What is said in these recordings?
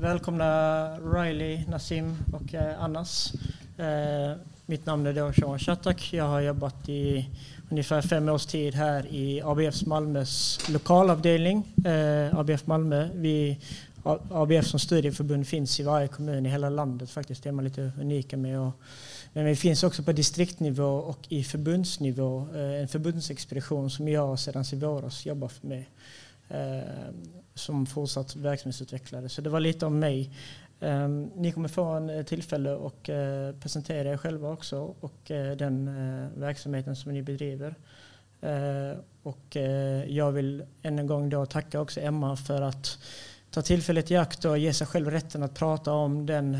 Välkomna Riley, Nassim och eh, Annas. Eh, mitt namn är då Sean Shatak. Jag har jobbat i ungefär fem års tid här i ABF Malmös lokalavdelning. Eh, ABF Malmö. Vi, ABF som studieförbund finns i varje kommun i hela landet faktiskt. Det är man lite unika med. Och, men vi finns också på distriktnivå och i förbundsnivå. Eh, en förbundsexpedition som jag sedan i våras jobbar med eh, som fortsatt verksamhetsutvecklare. Så det var lite om mig. Ehm, ni kommer få en eh, tillfälle att presentera er själva också och den verksamheten som ni bedriver. och jag vill än en gång då tacka också Emma för att ta tillfället i akt och ge sig själv rätten att prata om den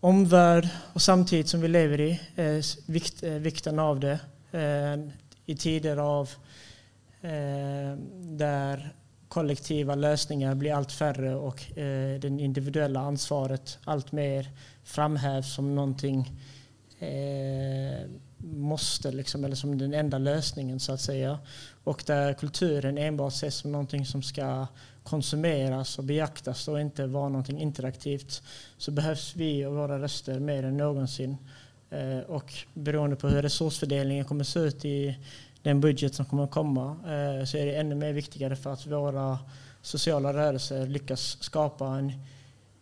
omvärld och samtid som vi lever i, eh, vikt, eh, vikten av det eh, i tider av där kollektiva lösningar blir allt färre och eh, det individuella ansvaret allt mer framhävs som någonting eh, måste, liksom, eller som den enda lösningen så att säga. Och där kulturen enbart ses som någonting som ska konsumeras och beaktas och inte vara någonting interaktivt så behövs vi och våra röster mer än någonsin. Eh, och beroende på hur resursfördelningen kommer att se ut i den budget som kommer att komma eh, så är det ännu mer viktigare för att våra sociala rörelser lyckas skapa en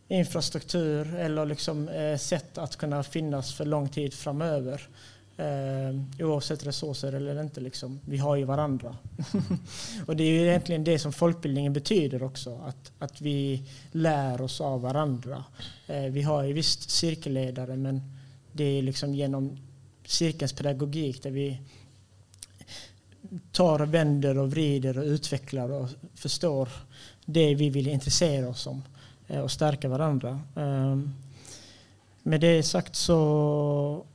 infrastruktur eller liksom eh, sätt att kunna finnas för lång tid framöver. Eh, oavsett resurser eller inte. Liksom. Vi har ju varandra. och det är ju egentligen det som folkbildningen betyder också. Att, att vi lär oss av varandra. Eh, vi har ju visst cirkelledare men det är liksom genom cirkelns pedagogik där vi tar och vänder och vrider och utvecklar och förstår det vi vill intressera oss om eh, och stärka varandra. Eh, med det sagt så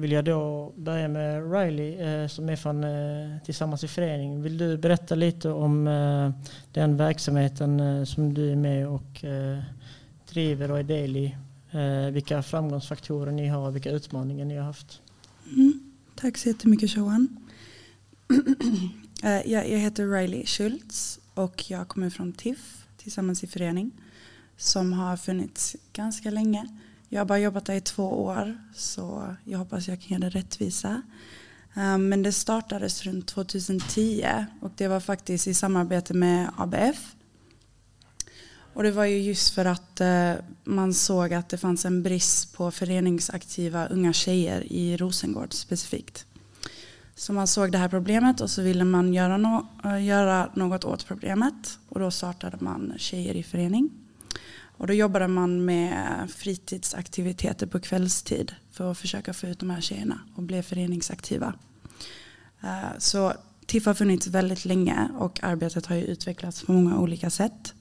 vill jag då börja med Riley eh, som är från eh, Tillsammans i förening. Vill du berätta lite om eh, den verksamheten eh, som du är med och eh, driver och är del i? Vilka framgångsfaktorer ni har och vilka utmaningar ni har haft? Mm. Tack så jättemycket Johan. Jag heter Riley Schultz och jag kommer från TIFF, Tillsammans i förening, som har funnits ganska länge. Jag har bara jobbat där i två år så jag hoppas jag kan göra det rättvisa. Ehm, men det startades runt 2010 och det var faktiskt i samarbete med ABF. Och det var ju just för att eh, man såg att det fanns en brist på föreningsaktiva unga tjejer i Rosengård specifikt. Så man såg det här problemet och så ville man göra, no eh, göra något åt problemet. Och då startade man Tjejer i förening. Och då jobbade man med fritidsaktiviteter på kvällstid för att försöka få ut de här tjejerna och bli föreningsaktiva. Eh, så TIFF har funnits väldigt länge och arbetet har ju utvecklats på många olika sätt.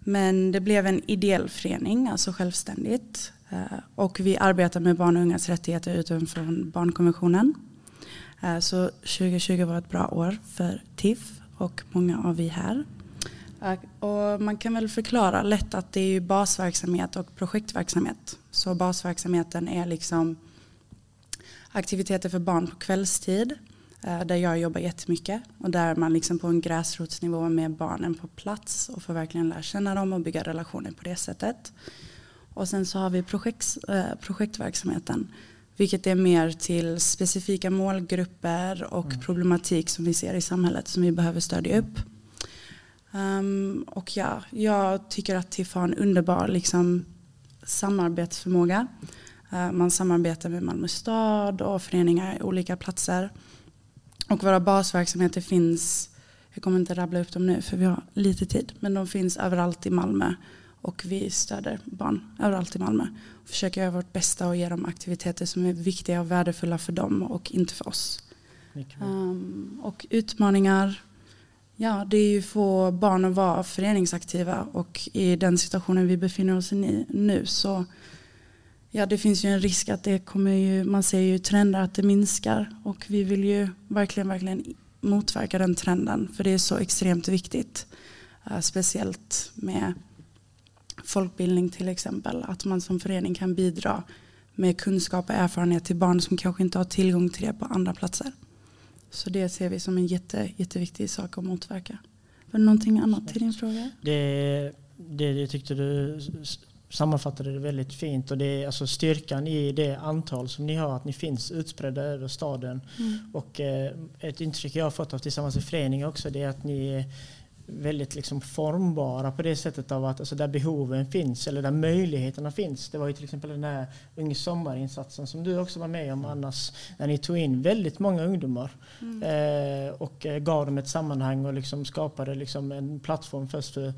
Men det blev en ideell förening, alltså självständigt. Eh, och vi arbetar med barn och ungas rättigheter utifrån barnkonventionen. Eh, så 2020 var ett bra år för TIFF och många av vi här. Eh, och man kan väl förklara lätt att det är basverksamhet och projektverksamhet. Så basverksamheten är liksom aktiviteter för barn på kvällstid eh, där jag jobbar jättemycket och där man liksom på en gräsrotsnivå med barnen på plats och får verkligen lära känna dem och bygga relationer på det sättet. Och sen så har vi projekt, projektverksamheten vilket är mer till specifika målgrupper och mm. problematik som vi ser i samhället som vi behöver stödja upp. Um, och ja, jag tycker att TIFF har en underbar liksom, samarbetsförmåga. Uh, man samarbetar med Malmö stad och föreningar i olika platser. Och våra basverksamheter finns, jag kommer inte rabbla upp dem nu för vi har lite tid, men de finns överallt i Malmö och vi stöder barn överallt i Malmö. Och försöker göra vårt bästa och ge dem aktiviteter som är viktiga och värdefulla för dem och inte för oss. Um, och utmaningar, ja det är ju få barn att vara föreningsaktiva och i den situationen vi befinner oss i nu så ja det finns ju en risk att det kommer ju, man ser ju trender att det minskar och vi vill ju verkligen, verkligen motverka den trenden för det är så extremt viktigt. Eh, speciellt med folkbildning till exempel. Att man som förening kan bidra med kunskap och erfarenhet till barn som kanske inte har tillgång till det på andra platser. Så det ser vi som en jätte, jätteviktig sak att motverka. Var det någonting annat till din fråga? Det, det, det tyckte du sammanfattade det väldigt fint och det är alltså styrkan i det antal som ni har, att ni finns utspridda över staden. Mm. Och eh, ett intryck jag har fått av tillsammans med föreningen också det är att ni väldigt liksom formbara på det sättet av att alltså där behoven finns eller där möjligheterna finns. Det var ju till exempel den här Unge sommarinsatsen som du också var med om Annas, när ni tog in väldigt många ungdomar mm. eh, och eh, gav dem ett sammanhang och liksom skapade liksom en plattform först för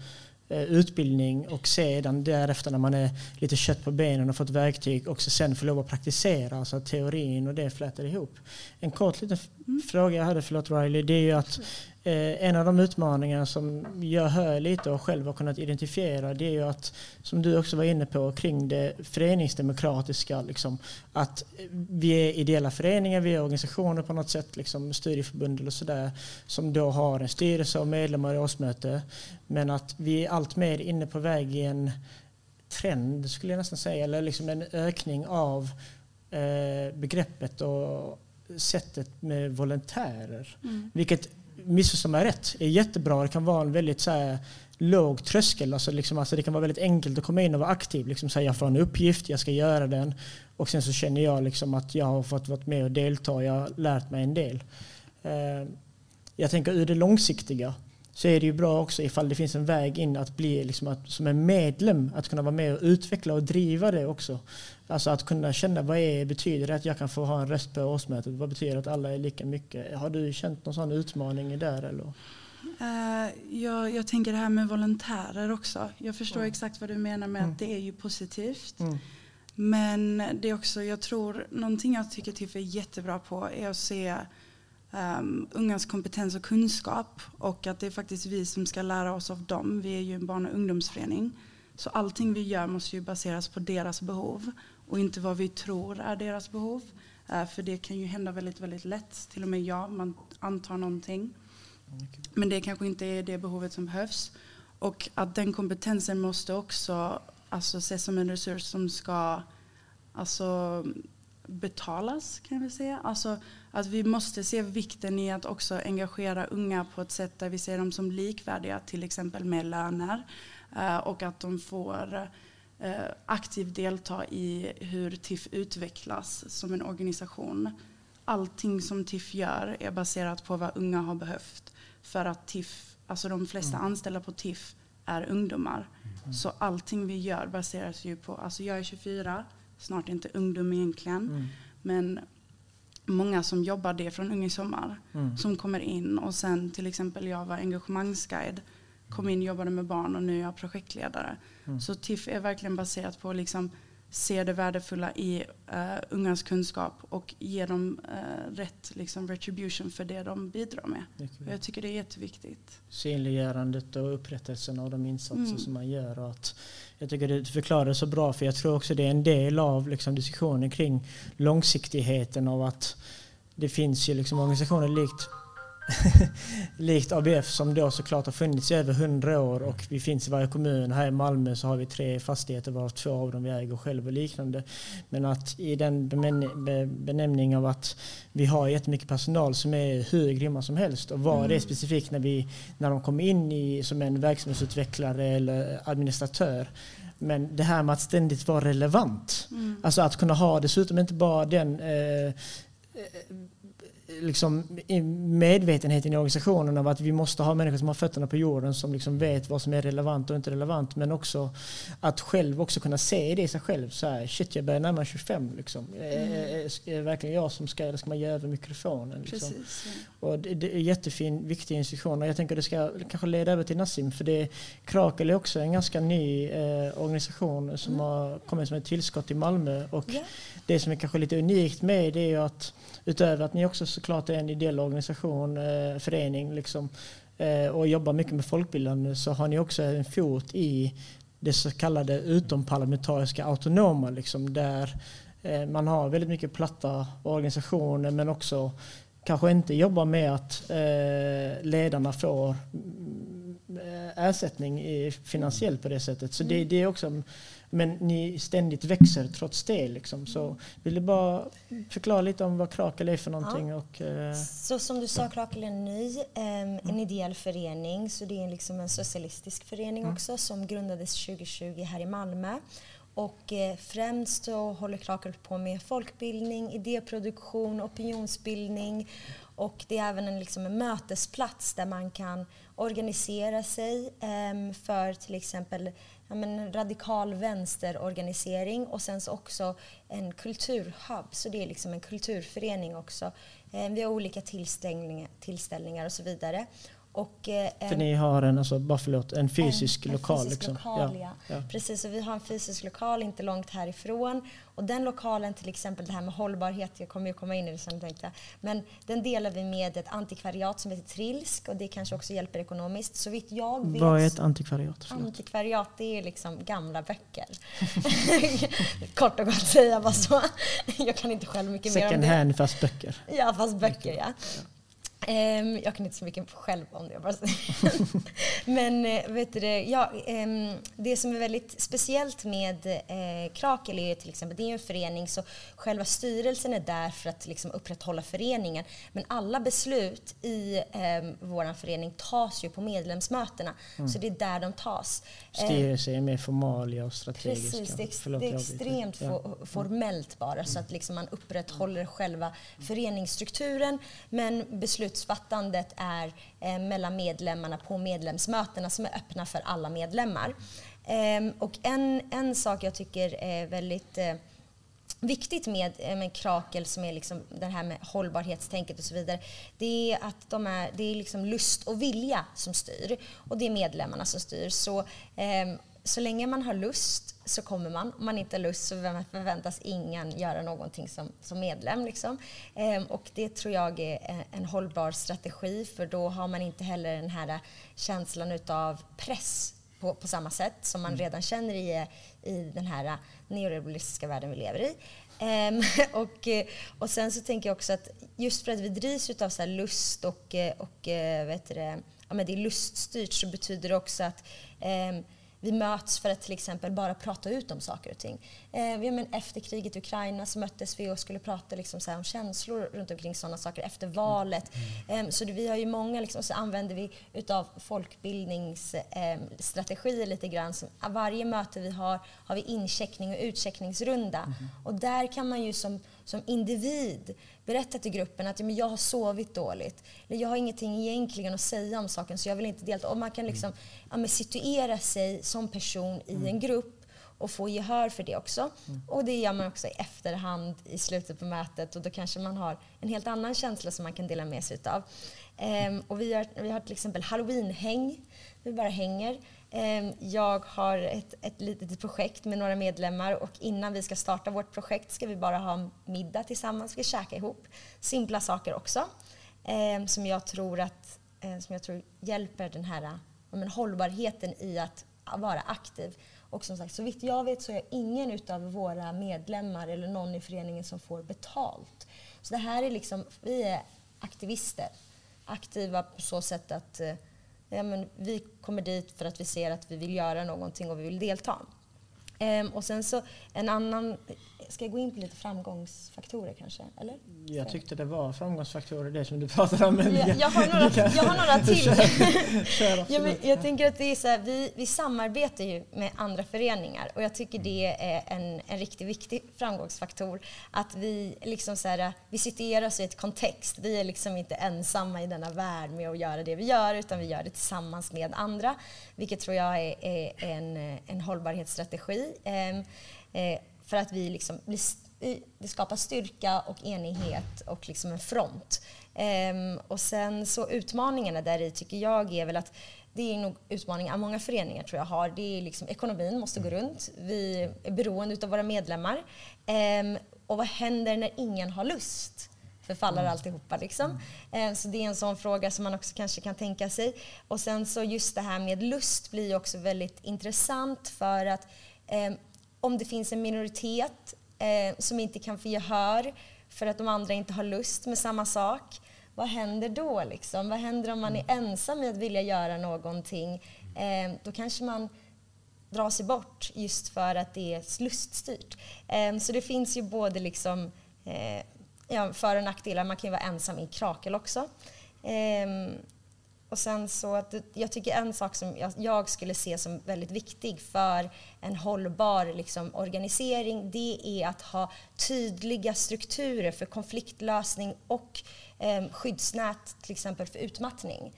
Eh, utbildning och sedan därefter när man är lite kött på benen och fått verktyg också sen få lov att praktisera, alltså teorin och det flätar ihop. En kort liten mm. fråga jag hade, förlåt Riley, det är ju att Eh, en av de utmaningar som jag hör lite och själv har kunnat identifiera det är ju att, som du också var inne på, kring det föreningsdemokratiska. Liksom, att vi är ideella föreningar, vi är organisationer på något sätt, liksom studieförbund eller sådär, som då har en styrelse och medlemmar i årsmöte. Men att vi är allt mer inne på väg i en trend, skulle jag nästan säga, eller liksom en ökning av eh, begreppet och sättet med volontärer. Mm. Vilket missförstå mig rätt, är jättebra. Det kan vara en väldigt så här, låg tröskel. Alltså, liksom, alltså det kan vara väldigt enkelt att komma in och vara aktiv. Liksom, så här, jag får en uppgift, jag ska göra den. Och sen så känner jag liksom att jag har fått vara med och delta. Jag har lärt mig en del. Eh, jag tänker ur det långsiktiga så är det ju bra också ifall det finns en väg in att bli liksom att, som en medlem, att kunna vara med och utveckla och driva det också. Alltså att kunna känna vad är, betyder det att jag kan få ha en röst på årsmötet? Vad betyder det att alla är lika mycket? Har du känt någon sån utmaning där? Eller? Uh, jag, jag, tänker det här med volontärer också. Jag förstår mm. exakt vad du menar med mm. att det är ju positivt. Mm. Men det är också, jag tror, någonting jag tycker TIFF är jättebra på är att se um, ungas kompetens och kunskap och att det är faktiskt vi som ska lära oss av dem. Vi är ju en barn och ungdomsförening. Så allting vi gör måste ju baseras på deras behov och inte vad vi tror är deras behov. Uh, för det kan ju hända väldigt, väldigt lätt. Till och med jag, man antar någonting. Men det kanske inte är det behovet som behövs. Och att den kompetensen måste också alltså, ses som en resurs som ska alltså, betalas kan jag säga. Alltså att vi måste se vikten i att också engagera unga på ett sätt där vi ser dem som likvärdiga till exempel med löner eh, och att de får eh, aktivt delta i hur TIFF utvecklas som en organisation. Allting som TIFF gör är baserat på vad unga har behövt för att TIFF, alltså de flesta mm. anställda på TIFF är ungdomar. Mm. Så allting vi gör baseras ju på, alltså jag är 24 snart inte ungdom egentligen. Mm. Men många som jobbar det från Ung i sommar mm. som kommer in och sen till exempel jag var engagemangsguide kom in och jobbade med barn och nu är jag projektledare. Mm. Så TIFF är verkligen baserat på liksom se det värdefulla i uh, ungas kunskap och ge dem uh, rätt liksom, retribution för det de bidrar med. Jag tycker det är jätteviktigt. Synliggörandet och upprättelsen av de insatser mm. som man gör. Och att jag tycker du förklarar det så bra för jag tror också det är en del av liksom, diskussionen kring långsiktigheten av att det finns ju liksom organisationer likt likt ABF som då såklart har funnits i över hundra år och vi finns i varje kommun. Här i Malmö så har vi tre fastigheter varav två av dem vi äger själva och liknande. Men att i den benämning av att vi har jättemycket personal som är hur grymma som helst och vad mm. det är specifikt när, vi, när de kommer in i, som en verksamhetsutvecklare eller administratör. Men det här med att ständigt vara relevant. Mm. Alltså att kunna ha dessutom inte bara den eh, liksom medvetenheten i organisationen av att vi måste ha människor som har fötterna på jorden som liksom vet vad som är relevant och inte relevant. Men också att själv också kunna se det i sig själv. Så här, shit, jag börjar närma 25. Liksom. Mm. Är, är det verkligen jag som ska, eller ska man ge över mikrofonen? Liksom? Precis, ja. och det, det, är jättefin, viktig institution. Och jag tänker att det ska kanske leda över till Nassim. För det, Krakel är också en ganska ny eh, organisation som mm. har kommit som ett tillskott i Malmö. Och yeah. det som är kanske lite unikt med det är ju att utöver att ni också såklart är en ideell organisation, eh, förening liksom, eh, och jobbar mycket med folkbildande så har ni också en fot i det så kallade utomparlamentariska autonoma liksom, där eh, man har väldigt mycket platta organisationer men också kanske inte jobbar med att ledarna får eh, ersättning finansiellt på det sättet. Så Mm. det, det är också, men ni ständigt växer trots det. Liksom. Så vill du bara förklara lite om vad Krakel är för någonting? Och, eh, Så som du sa, Krakel är en ny, ehm, en ideell förening, så det är liksom en socialistisk förening också som grundades 2020 här i Malmö. Och eh, främst så håller Krakel på med folkbildning, idéproduktion, opinionsbildning och det är även en, liksom en mötesplats där man kan organisera sig ehm, för till exempel ja, men en radikal vänsterorganisering och sen så också en kulturhub, så det är liksom en kulturförening också. Eh, vi har olika tillställningar, tillställningar och så vidare. Och, eh, för ni har en, alltså, bara förlåt, en fysisk en, lokal? En fysisk liksom. lokal, ja. ja. Precis, och vi har en fysisk lokal inte långt härifrån. Och den lokalen, till exempel det här med hållbarhet, jag kommer ju komma in i det sen tänkte jag. Men den delar vi med ett antikvariat som heter Trilsk och det kanske också hjälper ekonomiskt. Så vitt jag vet Vad är ett antikvariat? Förlåt. Antikvariat, det är liksom gamla böcker. Kort och gott säga bara så. Jag kan inte själv mycket mer om Second det. hand fast böcker. Ja, fast böcker ja. Ehm, jag kan inte så mycket själv om det. Bara. Men eh, vet du ja, ehm, det som är väldigt speciellt med eh, Krakel är ju till exempel, det är en förening så själva styrelsen är där för att liksom upprätthålla föreningen. Men alla beslut i eh, vår förening tas ju på medlemsmötena. Så det är där de tas. Eh, Styrelse är mer formalia och strategiska. Precis, det är, ex- Förlåt, det är extremt Ja. fo- formellt bara så att liksom man upprätthåller själva föreningsstrukturen men beslutsfattandet är eh, mellan medlemmarna på medlemsmötena som är öppna för alla medlemmar. Ehm, och en, en sak jag tycker är väldigt eh, viktigt med, eh, med Krakel som är liksom det här med hållbarhetstänket och så vidare, det är att de är, det är liksom lust och vilja som styr och det är medlemmarna som styr. Så, ehm, så länge man har lust så kommer man. Om man inte har lust så förväntas ingen göra någonting som, som medlem. Liksom. Ehm, och det tror jag är en- hållbar strategi för då har man inte heller den här känslan utav press på, på samma sätt som man redan känner i, i den här neorealistiska världen vi lever i. Ehm, och, eh, och sen så tänker jag också att just för att vi drivs av så lust och, eh, och eh, vet det, ja, men det är luststyrt så betyder det också att ehm, vi möts för att till exempel bara prata ut om saker och ting. Eh, vi, men efter kriget i Ukraina så möttes vi och skulle prata liksom så om känslor runt omkring sådana saker efter valet. Eh, så det, vi har ju många, liksom, och så använder vi utav folkbildningsstrategier lite grann. Som, varje möte vi har har vi incheckning och utcheckningsrunda. Och där kan man ju som, som individ berätta till gruppen att ja, men jag har sovit dåligt. Eller jag har ingenting egentligen att säga om saken så jag vill inte delta. Och man kan liksom ja, men situera sig som person i en grupp och få gehör för det också. Och det gör man också i efterhand i slutet på mötet och då kanske man har en helt annan känsla som man kan dela med sig utav. Ehm, och vi har, vi har till exempel halloweenhäng. Vi bara hänger. Ehm, jag har ett, ett litet projekt med några medlemmar och innan vi ska starta vårt projekt ska vi bara ha middag tillsammans, vi ska käka ihop. Simpla saker också ehm, som jag tror att ehm, som jag tror hjälper den här men, hållbarheten i att vara aktiv. Och som sagt, så vitt jag vet så är ingen utav våra medlemmar eller någon i föreningen som får betalt. Så det här är liksom, vi är aktivister. Aktiva på så sätt att eh, ja, men vi kommer dit för att vi ser att vi vill göra någonting och vi vill delta. Ehm, och sen så en annan, ska jag gå in på lite framgångsfaktorer kanske? Eller? Jag tyckte det var framgångsfaktorer det som du pratade om. Men Jag, jag, har, några, jag har några till. Kör Ja, men jag tänker att det är så här, vi, vi samarbetar ju med andra föreningar och jag tycker det är en, en riktigt viktig framgångsfaktor. Att vi, liksom så här, vi situerar oss i ett kontext. Vi är liksom inte ensamma i denna värld med att göra det vi gör utan vi gör det tillsammans med andra. Vilket tror jag är, är en, en hållbarhetsstrategi. Ehm, eh, för att vi liksom blir det skapar styrka och enighet och liksom en front. Ehm, och sen så utmaningarna där i tycker jag är väl att det är nog utmaningar många föreningar tror jag har. Det är liksom ekonomin måste gå runt. Vi är beroende av våra medlemmar. Ehm, och vad händer när ingen har lust? Förfaller alltihopa liksom. Ehm, så det är en sån fråga som man också kanske kan tänka sig. Och sen så just det här med lust blir också väldigt intressant för att om det finns en minoritet eh, som inte kan få gehör för att de andra inte har lust med samma sak, vad händer då? Liksom? Vad händer om man är ensam i att vilja göra någonting? Eh, då kanske man drar sig bort just för att det är luststyrt. Eh, så det finns ju både liksom, eh, ja, för och nackdelar. Man kan ju vara ensam i krakel också. Och sen så att jag tycker en sak som jag, skulle se som väldigt viktig för en hållbar liksom, organisering, det är att ha tydliga strukturer för konfliktlösning och eh, skyddsnät till exempel för utmattning.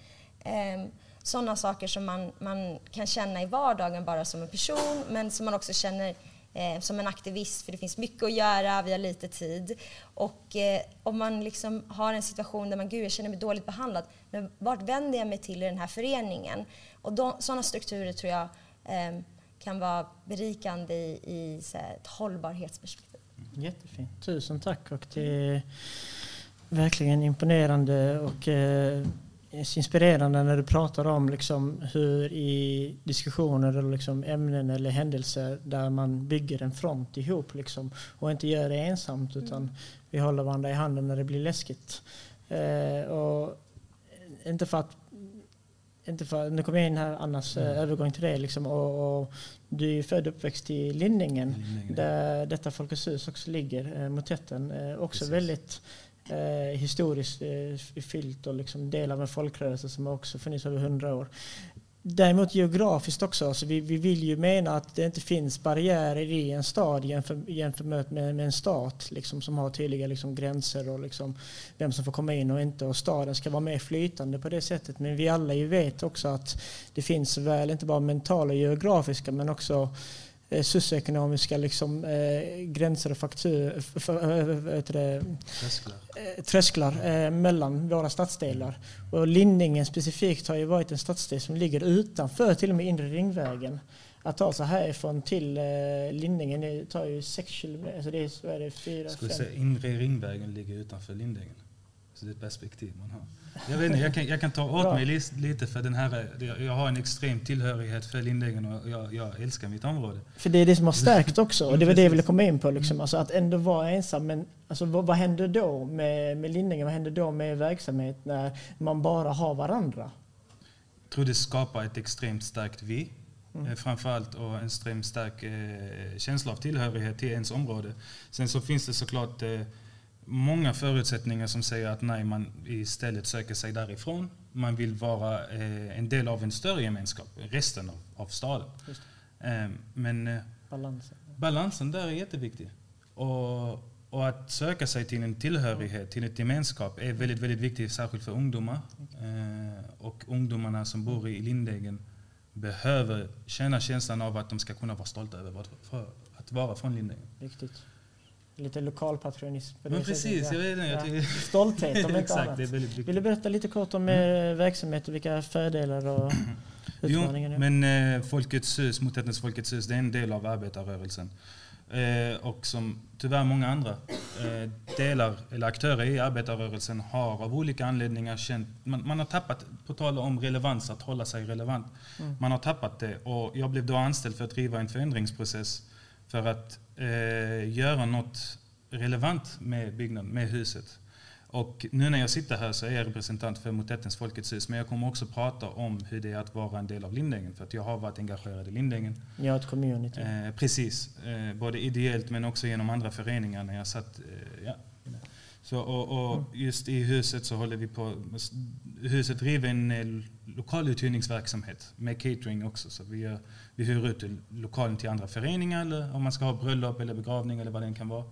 Eh, sådana saker som man, man kan känna i vardagen bara som en person men som man också känner eh, som en aktivist för det finns mycket att göra, vi har lite tid. Och eh, om man liksom har en situation där man, gud jag känner mig dåligt behandlad, men vart vänder jag mig till i den här föreningen? Och sådana strukturer tror jag eh, kan vara berikande i, i här, ett hållbarhetsperspektiv. Jättefint. Tusen tack. Och det är verkligen imponerande och eh, inspirerande när du pratar om liksom hur i diskussioner eller liksom ämnen eller händelser där man bygger en front ihop liksom, och inte gör det ensamt utan mm. vi håller varandra i handen när det blir läskigt. Eh, och inte för att inte för, nu kommer jag in här Annas mm. övergång till det. Liksom, och, och, du är född och uppväxt i Lindingen, Lindingen. där detta Folkets hus också ligger, eh, motetten. Eh, också Precis. väldigt eh, historiskt eh, fyllt och liksom del av en folkrörelse som också funnits över hundra år. Däremot geografiskt också, så vi, vi vill ju mena att det inte finns barriärer i en stad jämfört jämför med, med, en stat liksom, som har tydliga liksom, gränser och liksom, vem som får komma in och inte. Och staden ska vara mer flytande på det sättet. Men vi alla ju vet också att det finns väl inte bara mentala och geografiska men också eh, socioekonomiska liksom, eh, gränser och faktur, för, trösklar, eh, trösklar eh, mellan våra stadsdelar. Och Lindingen specifikt har ju varit en stadsdel som ligger utanför till och med inre ringvägen. Att ta sig härifrån till eh, Lindingen det tar ju 6 kilometer. Alltså det är, så är det, 4, Skulle säga inre ringvägen ligger utanför Lindingen. Så det är ett perspektiv man har. Jag, vet inte, jag, kan, jag kan ta åt mig lite för den här, jag har en extrem tillhörighet för Lindängen och jag, jag, älskar mitt område. För det är det som har stärkt också och det var det jag ville komma in på. Liksom. Alltså att ändå vara ensam. Men alltså, vad, vad händer då med, med Lindängen? Vad händer då med verksamhet när man bara har varandra? Jag tror det skapar ett extremt starkt vi. Mm. Eh, framförallt och en extremt stark eh, känsla av tillhörighet till ens område. Sen så finns det såklart eh, många förutsättningar som säger att nej, man istället söker sig därifrån. Man vill vara eh, en del av en större gemenskap, resten av, av staden. Eh, men eh, balansen. balansen där är jätteviktig. Och, och att söka sig till en tillhörighet, till ett gemenskap är väldigt, väldigt viktigt, särskilt för ungdomar. Eh, och ungdomarna som bor i Lindegen behöver känna känslan av att de ska kunna vara stolta över att vara från Lindegen. Viktigt lite lokalpatrionism. Men precis, jag vet inte. Ja. Stolthet om inte annat. Vill du berätta lite kort om mm. Eh, verksamhet och vilka fördelar och utmaningar jo, men eh, Folkets hus, Motetens Folkets hus, det är en del av arbetarrörelsen. Eh, och som tyvärr många andra eh, delar eller aktörer i arbetarrörelsen har av olika anledningar känt, man, man har tappat, på tal om relevans, att hålla sig relevant. Mm. Man har tappat det och jag blev då anställd för att driva en förändringsprocess för att eh, göra något relevant med byggnaden, med huset. Och nu när jag sitter här så är jag representant för Motettens Folkets hus, men jag kommer också prata om hur det är att vara en del av Lindängen, för att jag har varit engagerad i Lindängen. Ja, ett community. Eh, precis, eh, både ideellt men också genom andra föreningar när jag satt, eh, ja. Så, och, och, just i huset så håller vi på, huset driver en eh, lokaluthyrningsverksamhet med catering också, så vi gör vi hyr ut lokalen till andra föreningar eller om man ska ha bröllop eller begravning eller vad det kan vara.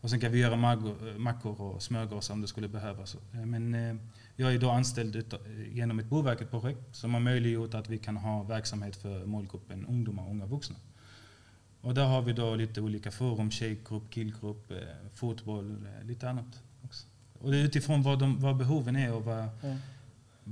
Och sen kan vi göra eh, mackor och smörgåsar om det skulle behövas. Eh, men jag är då anställd genom ett Boverket-projekt som har möjliggjort att vi kan ha verksamhet för målgruppen ungdomar och unga vuxna. Och där har vi då lite olika forum, tjejgrupp, killgrupp, fotboll, lite annat. Också. Och det är utifrån vad, de, vad behoven är och vad, mm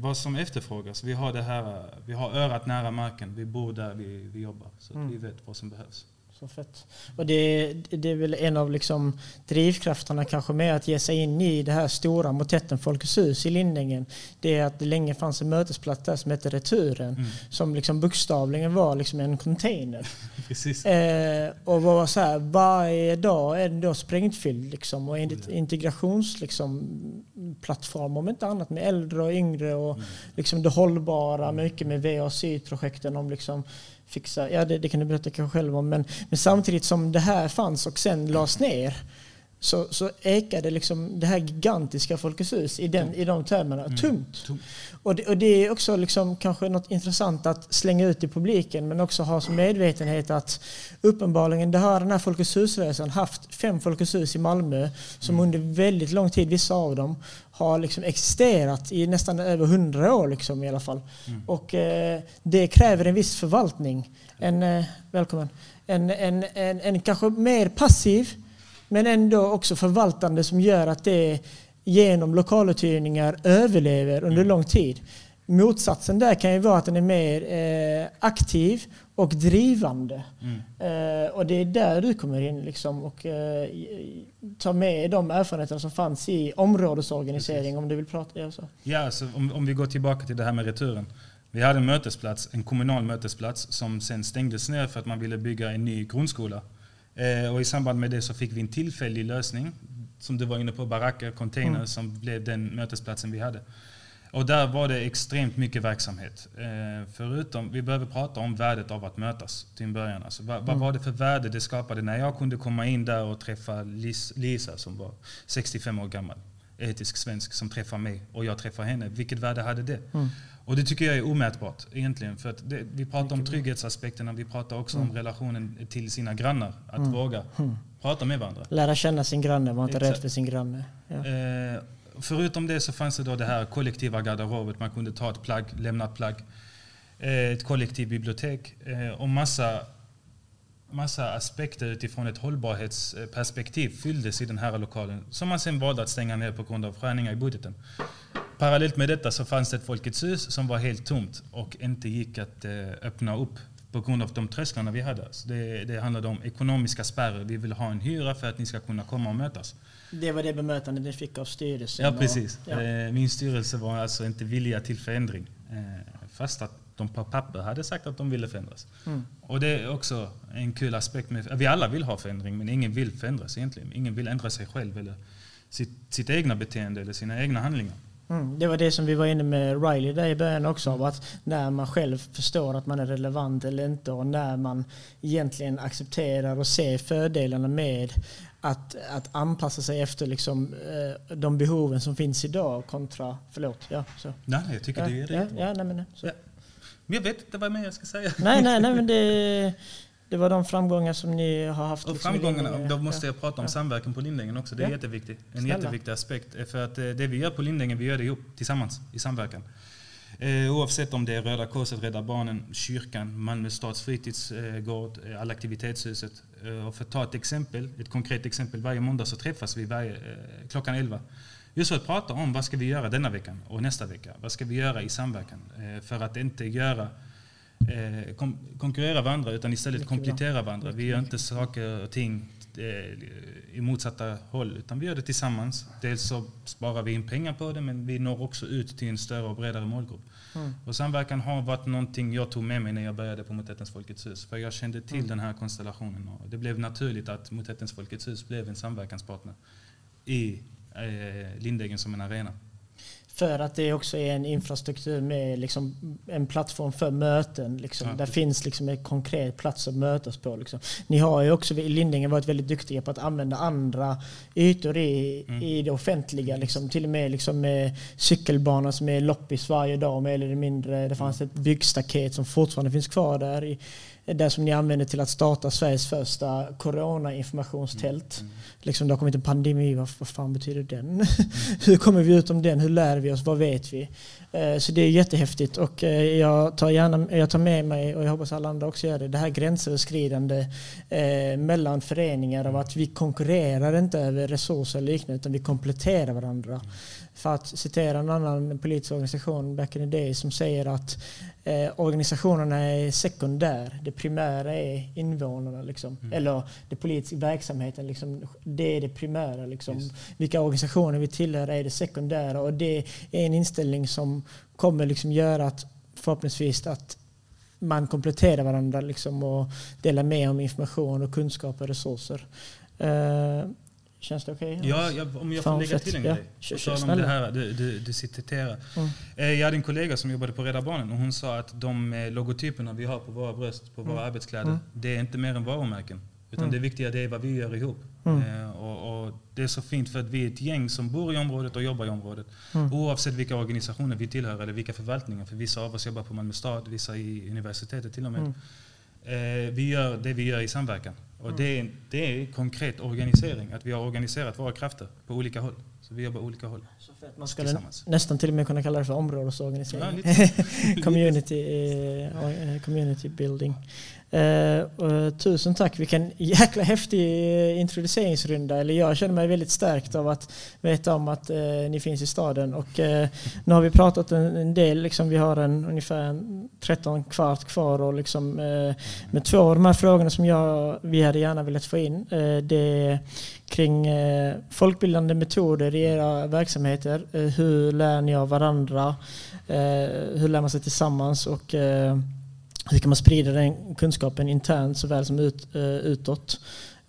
vad som efterfrågas. Vi har, det här, vi har örat nära marken, vi bor där vi, vi jobbar. Så mm. vi vet vad som behövs. Så fett. Och det, det är väl en av liksom drivkrafterna kanske med att ge sig in i det här stora motetten Folkets hus i Lindängen. Det är att det länge fanns en mötesplats där som hette Returen. Mm. Som liksom bokstavligen var liksom en container. Precis. Eh, och var så här, varje dag är den då sprängfylld liksom. Och integrations liksom, plattform om inte annat med äldre och yngre och mm. liksom det hållbara, mycket med VA-projekten om liksom fixa, ja det, det kan du berätta kanske själv om, men, men samtidigt som det här fanns och sen lades ner så, så ekade liksom det här gigantiska Folkets hus i, den, i de termerna mm. tungt. Och det, och det är också liksom kanske något intressant att slänga ut i publiken men också ha som medvetenhet att uppenbarligen det har den här Folkets hus-resan haft fem Folkets hus i Malmö som mm. under väldigt lång tid, vissa av dem, har liksom existerat i nästan över hundra år liksom i alla fall. Mm. Och eh, det kräver en viss förvaltning. En, eh, välkommen. En, en, en, en kanske mer passiv men ändå också förvaltande som gör att det genom lokaluthyrningar överlever under lång tid. Motsatsen där kan ju vara att den är mer eh, aktiv och drivande. Mm. Eh, och det är där du kommer in liksom och eh, tar med de erfarenheter som fanns i områdesorganisering Precis. om du vill prata ja, så. Ja, alltså, om, om vi går tillbaka till det här med returen. Vi hade en mötesplats, en kommunal mötesplats som sen stängdes ner för att man ville bygga en ny grundskola. Eh, och I samband med det så fick vi en tillfällig lösning, som du var inne på, baracker, containers, mm. som blev den mötesplatsen vi hade. Och där var det extremt mycket verksamhet. Eh, förutom, vi behöver prata om värdet av att mötas till en början. Alltså, vad, mm. vad var det för värde det skapade när jag kunde komma in där och träffa Lis, Lisa som var 65 år gammal, etisk svensk, som träffar mig och jag träffar henne. Vilket värde hade det? Mm. Och det tycker jag är omätbart egentligen. För att det, vi pratar om trygghetsaspekterna, vi pratar också mm. om relationen till sina grannar. Att mm. våga mm. prata med varandra. Lära känna sin granne, vara inte rädd för sin granne. Ja. Eh, förutom det så fanns det då det här kollektiva garderobet. Man kunde ta ett plagg, lämna ett plagg. Eh, ett kollektivt bibliotek eh, och massa, massa aspekter utifrån ett hållbarhetsperspektiv fylldes i den här lokalen. Som man sen valde att stänga ner på grund av skärningar i budgeten. Parallellt med detta så fanns det ett Folkets hus som var helt tomt och inte gick att eh, öppna upp på grund av de trösklarna vi hade. Så det, det handlade om ekonomiska spärrar. Vi vill ha en hyra för att ni ska kunna komma och mötas. Det var det bemötande ni fick av styrelsen? Ja, precis. Och, ja. Eh, min styrelse var alltså inte villiga till förändring. Eh, fast att de på papper hade sagt att de ville förändras. Mm. Och det är också en kul aspekt. Med, vi alla vill ha förändring, men ingen vill förändras egentligen. Ingen vill ändra sig själv eller sitt, sitt egna beteende eller sina egna handlingar. Mm, det var det som vi var inne med Riley där i början också, av att när man själv förstår att man är relevant eller inte och när man egentligen accepterar och ser fördelarna med att, att anpassa sig efter liksom, eh, de behoven som finns idag kontra, förlåt, ja. Så. Nej, jag tycker ja, det är det. Ja, ja, nej, men, så. Ja. Men jag vet inte vad mer jag ska säga. Nej, nej, nej men det, det var de framgångar som ni har haft. Och liksom framgångarna, då måste jag prata om ja. samverkan på Lindängen också. Det är ja. jätteviktigt. En Snälla. jätteviktig aspekt. För att eh, det vi gör på Lindängen, vi gör det ihop, tillsammans, i samverkan. Eh, oavsett om det är Röda Korset, Rädda Barnen, kyrkan, Malmö stads fritidsgård, eh, Allaktivitetshuset. Och för att ta ett exempel, ett konkret exempel. Varje måndag så träffas vi varje, klockan 11. Just för att prata om vad ska vi göra denna veckan och nästa vecka. Vad ska vi göra i samverkan? För att inte göra eh, kon konkurrera varandra utan istället komplettera varandra. Vi gör inte saker och ting eh, i motsatta håll utan vi gör det tillsammans. Dels så sparar vi in pengar på det men vi når också ut till en större och bredare målgrupp. Mm. Och samverkan har varit någonting jag tog med mig när jag började på Motettens Folkets hus. För jag kände till mm. den här konstellationen och det blev naturligt att Motettens Folkets hus blev en samverkanspartner i eh, Lindängen som en arena. För att det också är en infrastruktur med liksom en plattform för möten. Liksom. Ja. Där finns liksom en konkret plats att mötas på. Liksom. Ni har ju också i Lindängen varit väldigt duktiga på att använda andra ytor i, mm. i det offentliga. Liksom. Till och med liksom med cykelbanor som är loppis varje dag mer eller mindre. Det fanns ett byggstaket som fortfarande finns kvar där. I, det som ni använder till att starta Sveriges första coronainformationstält. Mm. Liksom det har kommit en pandemi, vad, vad fan betyder den? Mm. Hur kommer vi ut om den? Hur lär vi oss? Vad vet vi? Eh, så det är jättehäftigt och eh, jag tar, gärna, jag tar med mig, och jag hoppas alla andra också gör det, det här gränsöverskridande eh, mellan föreningar av att vi konkurrerar inte över resurser och liknande utan vi kompletterar varandra. För att citera en annan politisk organisation back in the day som säger att eh, organisationerna är sekundär. Det primära är invånarna. Liksom. Mm. Eller det politiska verksamheten. Liksom, det är det primära. Liksom. Vilka organisationer vi tillhör är det sekundära. Och det är en inställning som kommer liksom göra att förhoppningsvis att man kompletterar varandra liksom, och delar med om information och kunskap och resurser. Uh, Känns det okej? Ja, jag, om jag får Fan, lägga till en Ja, grej. På tal om det här du, du, du citerar. Mm. Eh, Jag hade en kollega som jobbade på Rädda Barnen och hon sa att de eh, logotyperna vi har på våra bröst, på våra Mm. arbetskläder, Mm. det är inte mer än varumärken. Utan Mm. det viktiga det är vad vi gör ihop. Mm. Eh, och, och det är så fint för att vi är ett gäng som bor i området och jobbar i området. Mm. Oavsett vilka organisationer vi tillhör eller vilka förvaltningar. För vissa av oss jobbar på Malmö stad, vissa i universitetet till och med. Mm. Eh, vi gör det vi gör i samverkan. Och Mm. det, är, det är konkret organisering. Att vi har organiserat våra krafter på olika håll. Så vi jobbar olika håll Så fett. Man skulle nästan till och med kunna kalla det för Ja, områdesorganisering. lite. community, eh, eh, community building. Eh, och tusen tack, vilken jäkla häftig eh, introduceringsrunda. Eller jag känner mig väldigt stärkt av att veta om att eh, ni finns i staden. Och, eh, nu har vi pratat en, en del, liksom, vi har en, ungefär en 13 kvart kvar. Och, liksom, eh, med två av de här frågorna som jag, vi hade gärna velat få in. Eh, det är kring eh, folkbildande metoder i era verksamheter. Eh, hur lär ni av varandra? Eh, hur lär man sig tillsammans? Och eh, hur kan man sprida den kunskapen internt såväl som ut, eh, utåt?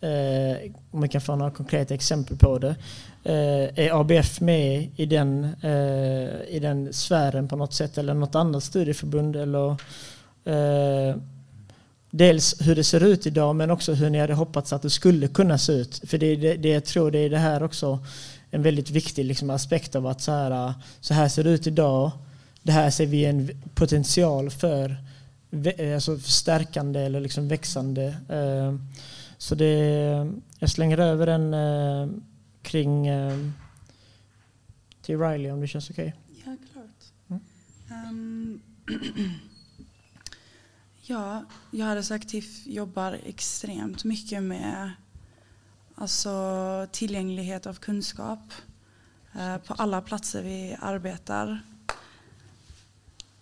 Eh, om man kan få några konkreta exempel på det. Är ABF med i den, i den sfären på något sätt eller något annat studieförbund? Eller, dels hur det ser ut idag men också hur ni hade hoppats att det skulle kunna se ut. För det, det, det jag tror det är det här också en väldigt viktig liksom, aspekt av att så här, så här ser det ut idag. Det här ser vi en potential för vä- alltså förstärkande eller liksom växande. Eh, Så det, jag slänger över den eh, kring eh, till Riley om det känns okej. Ja, klart. Mm. Ehm, ja, jag hade TIFF jobbar extremt mycket med alltså, tillgänglighet av kunskap eh, på alla platser vi arbetar.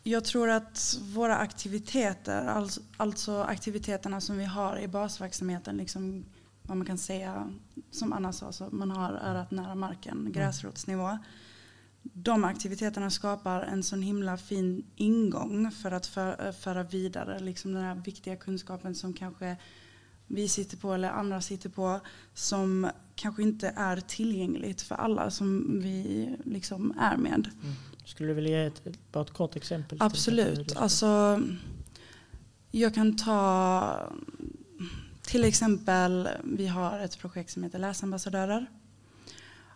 Jag tror att våra aktiviteter, alltså, alltså aktiviteterna som vi har i basverksamheten, liksom vad man kan säga, som Anna sa, så man har örat nära marken, gräsrotsnivå. De aktiviteterna skapar en sån himla fin ingång för att för, föra vidare liksom den här viktiga kunskapen som kanske vi sitter på eller andra sitter på som kanske inte är tillgängligt för alla som vi liksom är med. Skulle du vilja ge ett, ett, bara ett kort exempel? Absolut. Alltså, jag kan ta till exempel, vi har ett projekt som heter Läsambassadörer.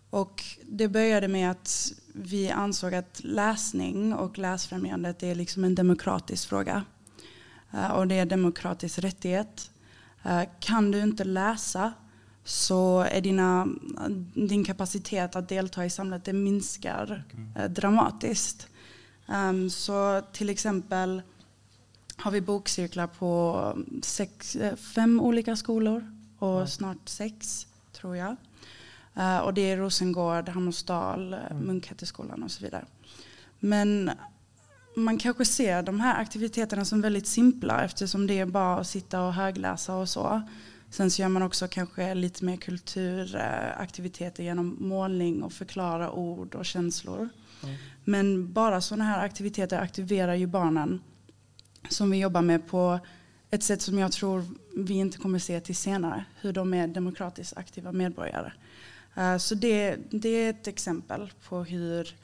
Och det började med att vi ansåg att läsning och läsfrämjandet är liksom en demokratisk fråga. Eh, Och det är en demokratisk rättighet. Eh, Kan du inte läsa så är dina, din kapacitet att delta i samhället det minskar eh, dramatiskt. Um, så till exempel har vi bokcirklar på sex, fem olika skolor och snart sex tror jag. Eh, och det är Rosengård, Hammarsdal, mm. Munkhätteskolan och så vidare. Men man kanske ser de här aktiviteterna som väldigt simpla eftersom det är bara att sitta och högläsa och så. Sen så gör man också kanske lite mer kulturaktiviteter genom målning och förklara ord och känslor. Mm. Men bara sådana här aktiviteter aktiverar ju barnen som vi jobbar med på ett sätt som jag tror vi inte kommer se till senare. Hur de är demokratiskt aktiva medborgare. Uh, så det, det är ett exempel på hur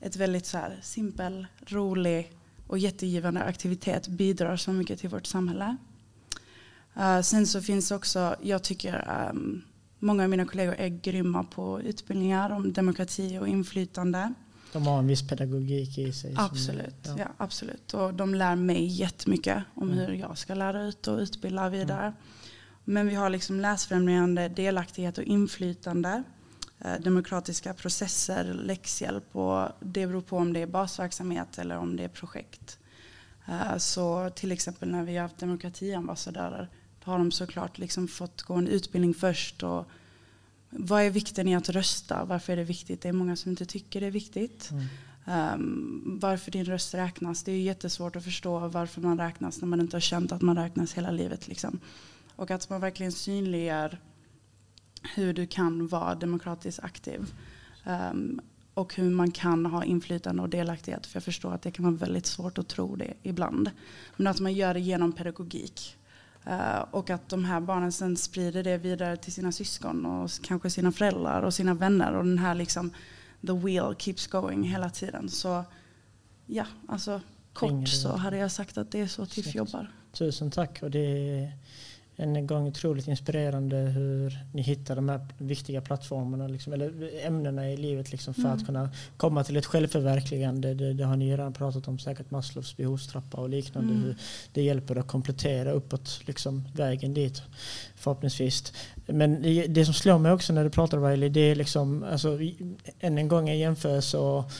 ett väldigt så här simpel, rolig och jättegivande aktivitet bidrar så mycket till vårt samhälle. Uh, sen så finns också, jag tycker um, många av mina kollegor är grymma på utbildningar om demokrati och inflytande. De har en viss pedagogik i sig. som- Absolut, ja. ja. absolut. Och de lär mig jättemycket om Mm. hur jag ska lära ut och utbilda vidare. Men vi har liksom läsfrämjande, delaktighet och inflytande. Eh, demokratiska processer, läxhjälp och det beror på om det är basverksamhet eller om det är projekt. Eh, så till exempel när vi har haft demokratiambassadörer då har de såklart liksom fått gå en utbildning först. Och vad är vikten i att rösta? Varför är det viktigt? Det är många som inte tycker det är viktigt. Mm. Um, varför din röst räknas. Det är jättesvårt att förstå varför man räknas när man inte har känt att man räknas hela livet. Liksom. Och att man verkligen synliggör hur du kan vara demokratiskt aktiv. Um, och hur man kan ha inflytande och delaktighet. För jag förstår att det kan vara väldigt svårt att tro det ibland. Men att man gör det genom pedagogik. Eh, och att de här barnen sen sprider det vidare till sina syskon och kanske sina föräldrar och sina vänner. Och den här liksom, the wheel keeps going hela tiden. Så ja, alltså kort så hade jag sagt att det är så TIFF jobbar. Tusen tack. Och det än en gång otroligt inspirerande hur ni hittar de här viktiga plattformarna, liksom, eller ämnena i livet liksom, för mm. att kunna komma till ett självförverkligande. Det, det, har ni redan pratat om, säkert Maslows behovstrappa och liknande. Mm. Hur det hjälper att komplettera uppåt liksom, vägen dit förhoppningsvis. Men det, det som slår mig också när du pratar Riley, det är liksom, alltså, än en gång en jämförelse och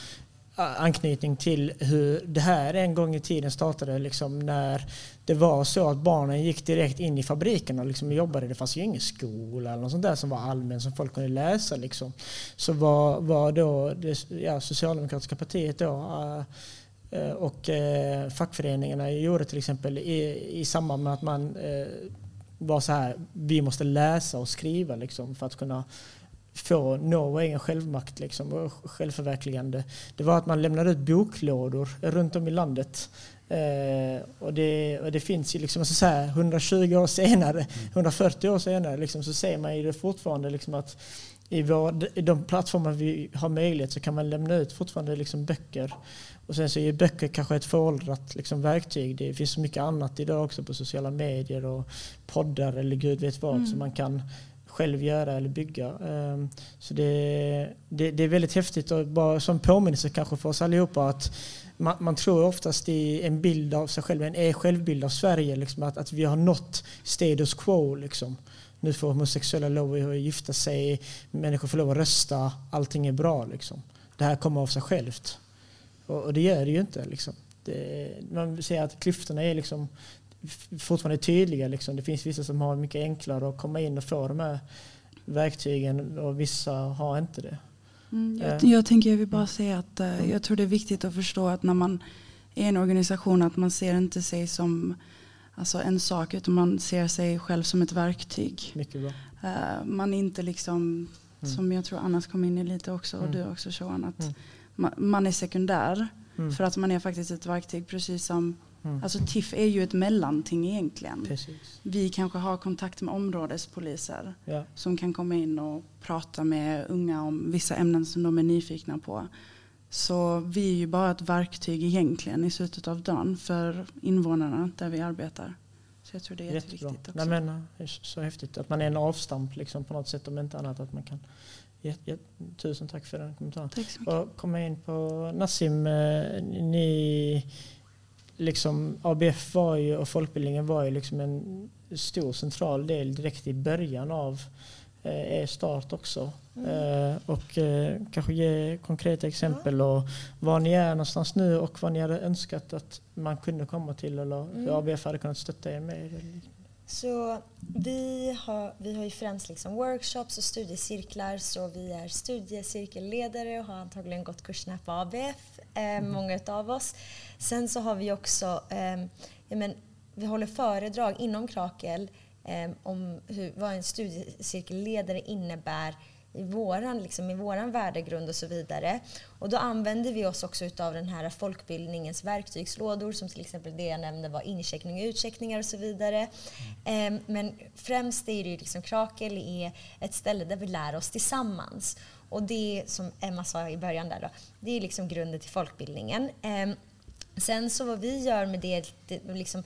anknytning till hur det här en gång i tiden startade liksom när det var så att barnen gick direkt in i fabrikerna och liksom jobbade. Det fanns ju ingen skola eller något sånt där som var allmän som folk kunde läsa. Liksom. Så var, var då det ja, socialdemokratiska partiet då äh, och äh, fackföreningarna gjorde till exempel i, i samband med att man äh, var så här, vi måste läsa och skriva liksom, för att kunna få nå vår egen självmakt liksom, och självförverkligande. Det var att man lämnade ut boklådor runt om i landet. Eh, och, det, och det finns ju liksom, så säga, 120 år senare, 140 mm. år senare liksom, så ser man ju det fortfarande liksom att i, vår, i de plattformar vi har möjlighet så kan man lämna ut fortfarande liksom böcker. Och sen så är böcker kanske ett föråldrat liksom verktyg. Det finns så mycket annat idag också på sociala medier och poddar eller gud vet vad mm. som man kan själv göra eller bygga. Ehm, så det, det, det, är väldigt häftigt och bara som påminnelse kanske för oss allihopa att man, man tror oftast i en bild av sig själv, en e- självbild av Sverige, liksom, att, att vi har nått status quo. Liksom. Nu får homosexuella lov att gifta sig, människor får lov att rösta, allting är bra. Liksom. Det här kommer av sig självt. Och, och det gör det ju inte. Liksom. Det, man ser att klyftorna är liksom fortfarande tydliga. Liksom. Det finns vissa som har mycket enklare att komma in och få de här verktygen och vissa har inte det. Mm, jag, jag, tänker jag vill bara säga att uh, jag tror det är viktigt att förstå att när man är en organisation att man ser inte sig som alltså en sak utan man ser sig själv som ett verktyg. Mycket bra. Uh, man är inte liksom, mm. som jag tror Annas kom in i lite också och mm. du också Johan, att mm. man, man, är sekundär mm. för att man är faktiskt ett verktyg precis som Mm. Alltså TIFF är ju ett mellanting egentligen. Precis. Vi kanske har kontakt med områdespoliser ja. som kan komma in och prata med unga om vissa ämnen som de är nyfikna på. Så vi är ju bara ett verktyg egentligen i slutet av dagen för invånarna där vi arbetar. Så jag tror det är jätteviktigt också. Nej, men, så häftigt att man är en avstamp liksom, på något sätt om inte annat. att man kan Tusen tack för den kommentaren. Tack så mycket. Och komma in på Nassim, eh, ni liksom, ABF var ju, och folkbildningen var ju liksom en stor central del direkt i början av eh, er start också. Mm. Eh, och eh, kanske ge konkreta exempel och var ni är någonstans nu och vad ni hade önskat att man kunde komma till eller hur mm. ABF hade kunnat stötta er med. Så vi har, vi har ju främst liksom workshops och studiecirklar så vi är studiecirkelledare och har antagligen gått kurserna på ABF, eh, mm. många av oss. Sen så har vi också, eh, ja, men, vi håller föredrag inom Krakel eh, om hur, vad en studiecirkelledare innebär i våran, liksom, i våran värdegrund och så vidare. Och då använder vi oss också av den här folkbildningens verktygslådor som till exempel det jag nämnde var incheckning och utcheckningar och så vidare. Mm. Eh, men främst är det liksom Krakel är ett ställe där vi lär oss tillsammans. Och det som Emma sa i början där då, det är liksom grunden till folkbildningen. Eh, sen så vad vi gör med det, det liksom,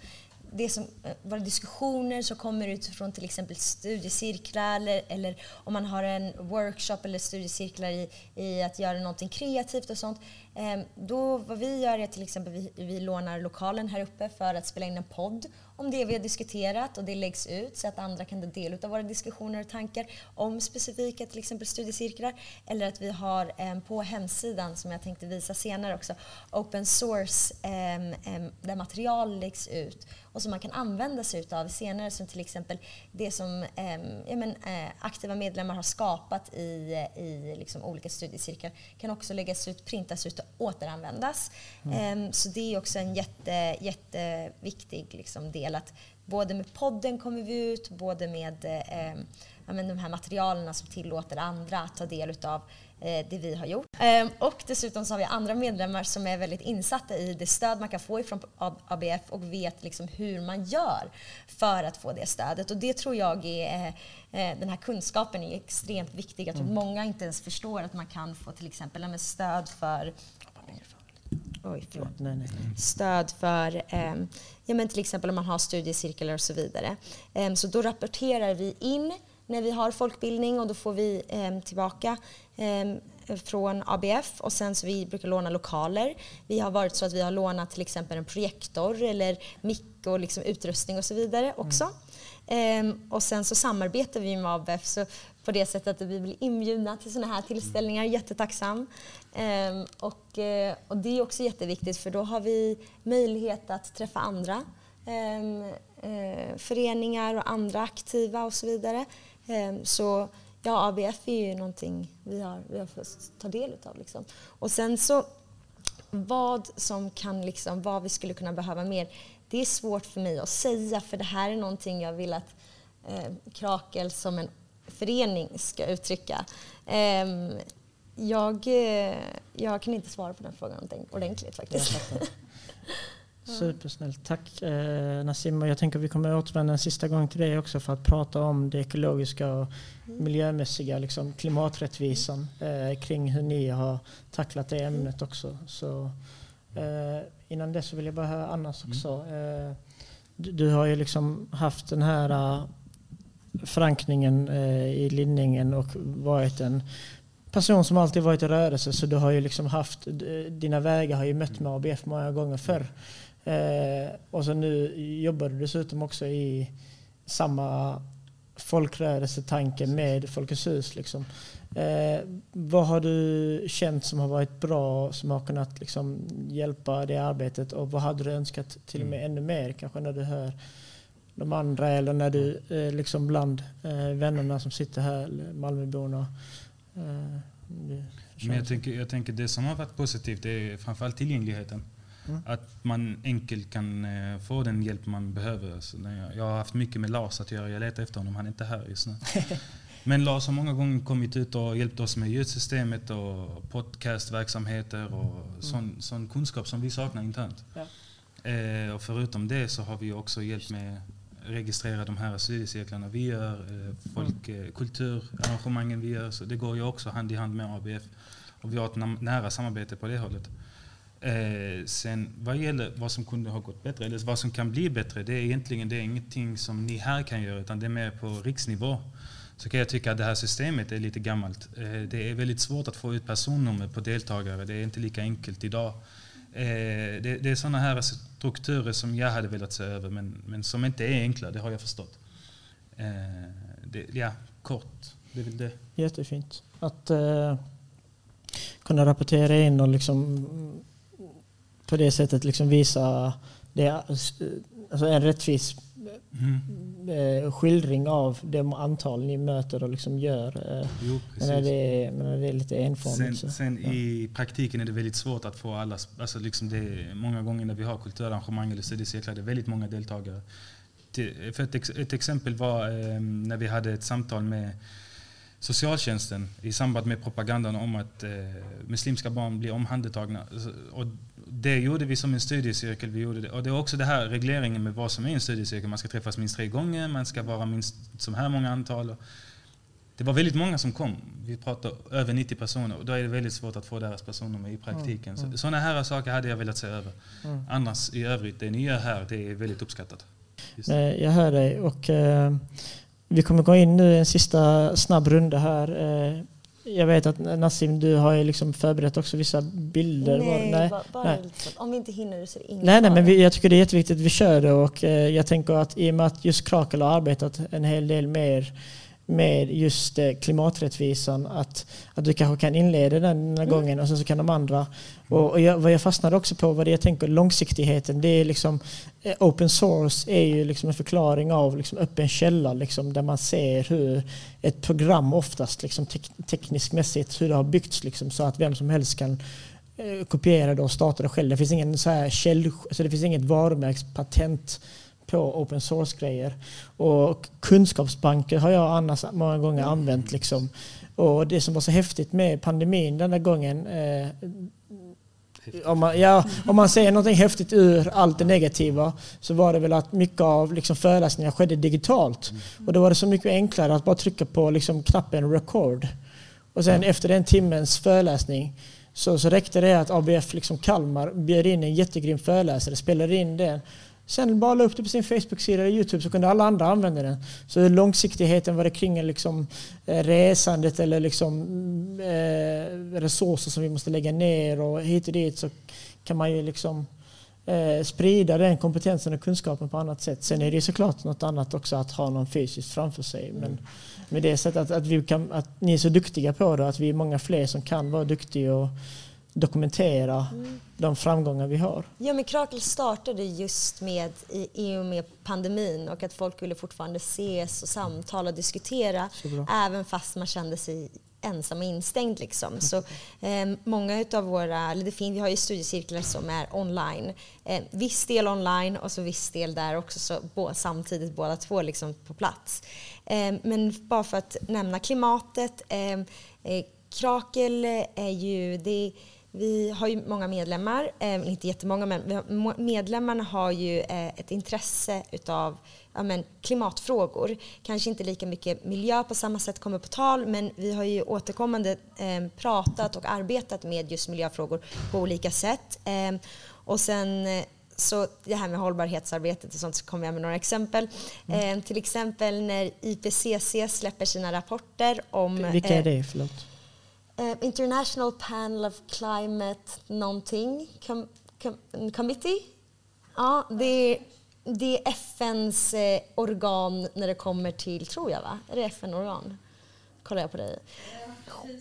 det som, eh, våra diskussioner som kommer utifrån till exempel studiecirklar eller, eller om man har en workshop eller studiecirklar i, i att göra någonting kreativt och sånt. Ehm, då, vad vi gör är till exempel vi, vi lånar lokalen här uppe för att spela in en podd om det vi har diskuterat och det läggs ut så att andra kan ta del av våra diskussioner och tankar om specifika till exempel studiecirklar. Eller att vi har eh, på hemsidan, som jag tänkte visa senare också, open source eh, eh, där material läggs ut och som man kan använda sig av senare som till exempel det som eh, ja, men, eh, aktiva medlemmar har skapat i, i liksom olika studiecirklar kan också läggas ut, printas ut återanvändas. Mm. så det är också en jätte, jätteviktig liksom, del. Att både med podden kommer vi ut, både med eh, ja, men de här materialen som tillåter andra att ta del av det vi har gjort. Eh, och dessutom så har vi andra medlemmar som är väldigt insatta i det stöd man kan få ifrån ABF och vet liksom hur man gör för att få det stödet. Och det tror jag är, eh, den här kunskapen är extremt viktig. Jag tror mm. många inte ens förstår att man kan få till exempel stöd för Oj, Nej, nej. Stöd för eh, ja, men till exempel om man har studiecirklar och så vidare. Eh, så då rapporterar vi in när vi har folkbildning och då får vi eh, tillbaka eh, Ehm, från ABF och sen så vi brukar låna lokaler. Vi har varit så att vi har lånat till exempel en projektor eller mick och liksom utrustning och så vidare också. Mm. Um, och sen så samarbetar vi med ABF så på det sättet att vi blir inbjudna till sådana här tillställningar. Jättetacksam. Um, och, uh, och det är också jätteviktigt för då har vi möjlighet att träffa andra um, uh, föreningar och andra aktiva och så vidare. Ehm, så ja, ABF är ju någonting vi har, vi har fått ta del av. Liksom. Och sen så vad som kan liksom, vad vi skulle kunna behöva mer, det är svårt för mig att säga för det här är någonting jag vill att eh, Krakel som en förening ska uttrycka. Eh, jag, jag kan inte svara på den frågan ordentligt faktiskt. Supersnällt. Tack eh, Nassim. Och jag tänker att vi kommer återvända en sista gång till dig också för att prata om det ekologiska och miljömässiga, liksom klimaträttvisan eh, kring hur ni har tacklat det ämnet också. Så, eh, innan dess så vill jag bara höra Annas mm. också. Eh, du, du, har ju liksom haft den här uh, förankringen uh, i linningen och varit en person som alltid varit i rörelse så du har ju liksom haft, dina vägar har ju mött med ABF många gånger förr. Eh, och så nu jobbar du dessutom också i samma folkrörelsetanke med Folkets hus. Liksom. Eh, vad har du känt som har varit bra, som har kunnat liksom, hjälpa det arbetet och vad hade du önskat till och med mm. ännu mer kanske när du hör de andra eller när du eh, liksom bland eh, vännerna som sitter här, Malmöborna. Eh, Men jag tänker, jag tänker det som har varit positivt är framförallt tillgängligheten. Mm. Att man enkelt kan eh, få den hjälp man behöver. Så jag, jag har haft mycket med Lars att göra. Jag letar efter honom, han är inte här just nu. Men Lars har många gånger kommit ut och hjälpt oss med ljudsystemet och podcastverksamheter och mm. sån, sån kunskap som vi saknar internt. Ja. Eh, och förutom det så har vi också hjälpt med att registrera de här studiecirklarna vi gör, eh, folk, mm. eh, kulturarrangemangen vi gör. Så det går ju också hand i hand med ABF. Och vi har ett nära samarbete på det hållet. Eh, sen vad gäller vad som kunde ha gått bättre, eller vad som kan bli bättre, det är egentligen det är ingenting som ni här kan göra, utan det är mer på riksnivå. Så kan jag tycka att det här systemet är lite gammalt. Eh, det är väldigt svårt att få ut personnummer på deltagare, det är inte lika enkelt idag. Eh, det, det, är sådana här strukturer som jag hade velat se över, men, men som inte är enkla, det har jag förstått. Eh, det, ja, kort, det är väl det. Jättefint. Att eh, kunna rapportera in och liksom på det sättet liksom visa det, alltså en rättvis mm. skildring av de antal ni möter och liksom gör. Eh, jo, men, när det är, men det är lite enformigt. Sen, sen ja. i praktiken är det väldigt svårt att få alla, alltså liksom det många gånger när vi har kulturarrangemang eller studiecirklar, det är väldigt många deltagare. För ett, ett exempel var eh, när vi hade ett samtal med socialtjänsten i samband med propagandan om att eh, muslimska barn blir omhändertagna. Och det gjorde vi som en studiecirkel. Vi gjorde det. Och det är också det här regleringen med vad som är en studiecirkel. Man ska träffas minst tre gånger, man ska vara minst så här många antal. Det var väldigt många som kom. Vi pratade över 90 personer. Och då är det väldigt svårt att få deras personnummer i praktiken. Mm, mm. Sådana här saker hade jag velat se över. Mm. Annars i övrigt, det ni gör här, det är väldigt uppskattat. Jag hör dig. Och, eh, vi kommer gå in nu i en sista snabb runda här. Eh, jag vet att Nassim, du har ju liksom förberett också vissa bilder. Nej, nej, bara, nej. om vi inte hinner så är det inget Nej, nej men vi, jag tycker det är jätteviktigt att vi kör det och eh, jag tänker att i och med att just Krakel har arbetat en hel del mer med just eh, klimaträttvisan. Att, att du kanske kan inleda den, den mm. gången och sen så kan de andra. Och, jag, vad jag fastnade också på var det jag tänker långsiktigheten. Det är liksom, eh, open source är ju liksom en förklaring av liksom öppen källa liksom, där man ser hur ett program oftast liksom, tek, tekniskt mässigt hur det har byggts liksom, så att vem som helst kan eh, kopiera det och starta det själv. Det finns ingen så här käll, alltså det finns inget varumärkspatent på open source-grejer. Och kunskapsbanker har jag annars många gånger använt. Liksom. Och det som var så häftigt med pandemin denna gången eh, om man, ja, om man säger något häftigt ur allt det negativa så var det väl att mycket av liksom föreläsningar skedde digitalt. Och då var det så mycket enklare att bara trycka på liksom knappen record. Och sen efter den timmens föreläsning så, så räckte det att ABF liksom Kalmar bjöd in en jättegrym föreläsare, spelade in den Sen bara la upp det på sin Facebook-sida eller Youtube så kunde alla andra använda den. Så långsiktigheten vad det kring liksom, eh, resandet eller liksom, eh, resurser som vi måste lägga ner och hit och dit så kan man ju liksom eh, sprida den kompetensen och kunskapen på annat sätt. Sen är det såklart något annat också att ha någon fysiskt framför sig. Men med det sättet att, att, vi kan, att ni är så duktiga på det, att vi är många fler som kan vara duktiga och dokumentera mm. de framgångar vi har. Ja, men Krakel startade just med i, i och med pandemin och att folk ville fortfarande ses och samtala och diskutera även fast man kände sig ensam och instängd. Liksom. Så, eh, många av våra, eller det finns, vi har ju studiecirklar som är online. Eh, viss del online och så viss del där också så, bo, samtidigt båda två liksom på plats. Eh, men bara för att nämna klimatet. Eh, eh, Krakel är ju, det vi har ju många medlemmar, eh, inte jättemånga, men medlemmarna har ju eh, ett intresse utav ja, men, klimatfrågor. Kanske inte lika mycket miljö på samma sätt kommer på tal, men vi har ju återkommande eh, pratat och arbetat med just miljöfrågor på olika sätt. Eh, och sen så det här med hållbarhetsarbetet och sånt så kommer jag med några exempel. Mm. Eh, till exempel när IPCC släpper sina rapporter om... Vilka är det? Förlåt. Uh, International Panel of Climate någonting com, com, Committee. Ja, det är, det är FNs eh, organ när det kommer till, tror jag va? Är det FN-organ? Kollar jag på dig.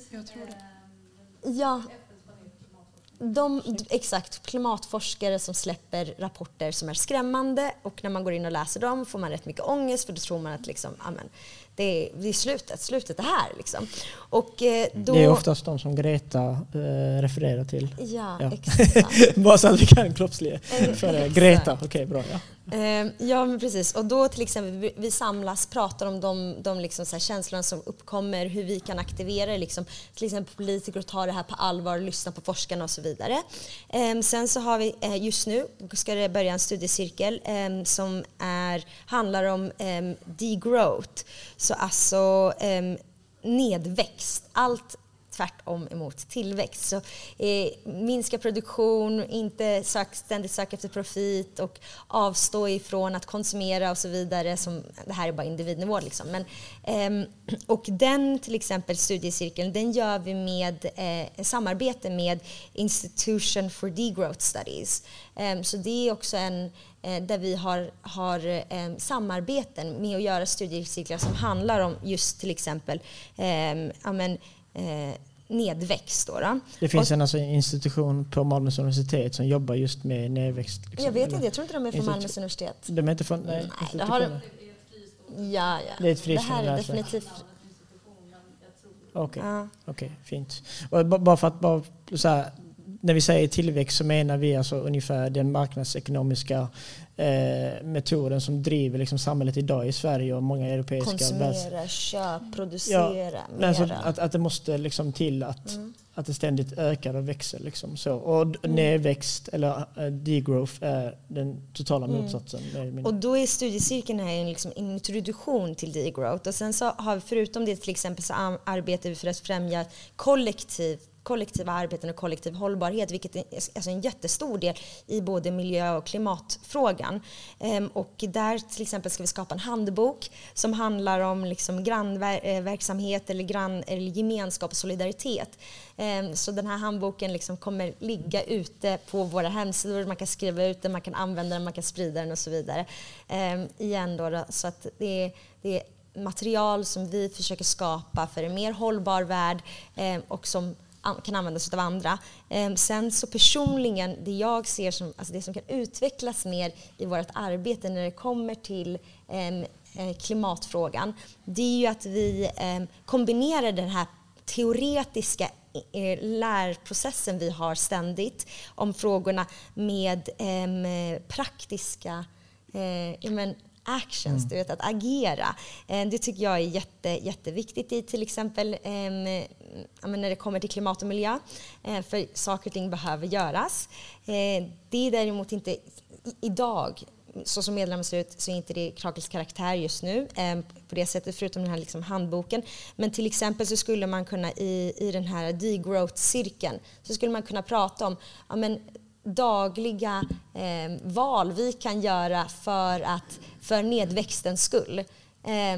Jag tror det. Ja, de, exakt, klimatforskare som släpper rapporter som är skrämmande och när man går in och läser dem får man rätt mycket ångest för då tror man att liksom, amen, det är, det är slutet, slutet är här. Liksom. Och, eh, då... Det är oftast de som Greta eh, refererar till. Ja, ja. exakt. Bara så att vi kan kroppsliga. Greta, okej okay, bra. Ja. Eh, ja, men precis. Och då till exempel, vi, samlas, pratar om de, de liksom så känslorna som uppkommer, hur vi kan aktivera liksom, till exempel politiker och ta det här på allvar, lyssna på forskarna och så vidare. Eh, sen så har vi eh, just nu, ska det börja en studiecirkel eh, som är, handlar om eh, degrowth, så alltså eh, nedväxt. Allt tvärtom emot tillväxt. Så, eh, minska produktion, inte sök, ständigt söka efter profit och avstå ifrån att konsumera och så vidare. Som, det här är bara individnivå. Liksom. Men, eh, och den till exempel studiecirkeln den gör vi med eh, samarbete med Institution for Degrowth Studies. Eh, så det är också en eh, där vi har, har eh, samarbeten med att göra studiecirklar som handlar om just till exempel eh, amen, eh, nedväxt. Då, då. Det finns och, en alltså institution på Malmös universitet som jobbar just med nedväxt. Liksom, jag vet inte, jag tror inte de är från Malmös universitet. De är inte från nej, nej det har de. Ja, ja. Det är ett fristående Det här är definitivt... Okej, okay. ja. okay, fint. Och bara för att bara så här, när vi säger tillväxt så menar vi alltså ungefär den marknadsekonomiska eh, metoden som driver liksom samhället idag i Sverige och många europeiska Konsumera, köp, producera, ja, mera. Alltså att, att det måste liksom till att, mm. att det ständigt ökar och växer. Liksom så. Och mm. nedväxt eller uh, degrowth är den totala mm. motsatsen. Och då är studiecirkeln här en liksom introduktion till degrowth. Och sen så har vi förutom det till exempel så arbetar vi för att främja kollektivt kollektiva arbeten och kollektiv hållbarhet, vilket är alltså en jättestor del i både miljö och klimatfrågan. Ehm, och där till exempel ska vi skapa en handbok som handlar om liksom grannverksamhet eh, eller, grann, eller gemenskap och solidaritet. Ehm, så den här handboken liksom kommer ligga ute på våra hemsidor, man kan skriva ut den, man kan använda den, man kan sprida den och så vidare. Ehm, igen då, då så att det är, det är material som vi försöker skapa för en mer hållbar värld ehm, och som kan användas av andra. Ehm, sen så personligen, det jag ser som alltså det som kan utvecklas mer i vårt arbete när det kommer till ehm, eh, klimatfrågan, det är ju att vi ehm, kombinerar den här teoretiska eh, lärprocessen vi har ständigt om frågorna med praktiska eh, men actions, mm. du vet, att agera. Eh, det tycker jag är jätte, jätteviktigt i till exempel eh, när det kommer till klimat och miljö. Eh, för saker och ting behöver göras. Eh, det är däremot inte idag så som medlemmen ser ut så är inte det Krakels karaktär just nu eh, på det sättet förutom den här liksom handboken. Men till exempel så skulle man kunna i, i den här degrowth-cirkeln så skulle man kunna prata om ja, men, dagliga eh, val vi kan göra för, att, för nedväxtens skull. Eh,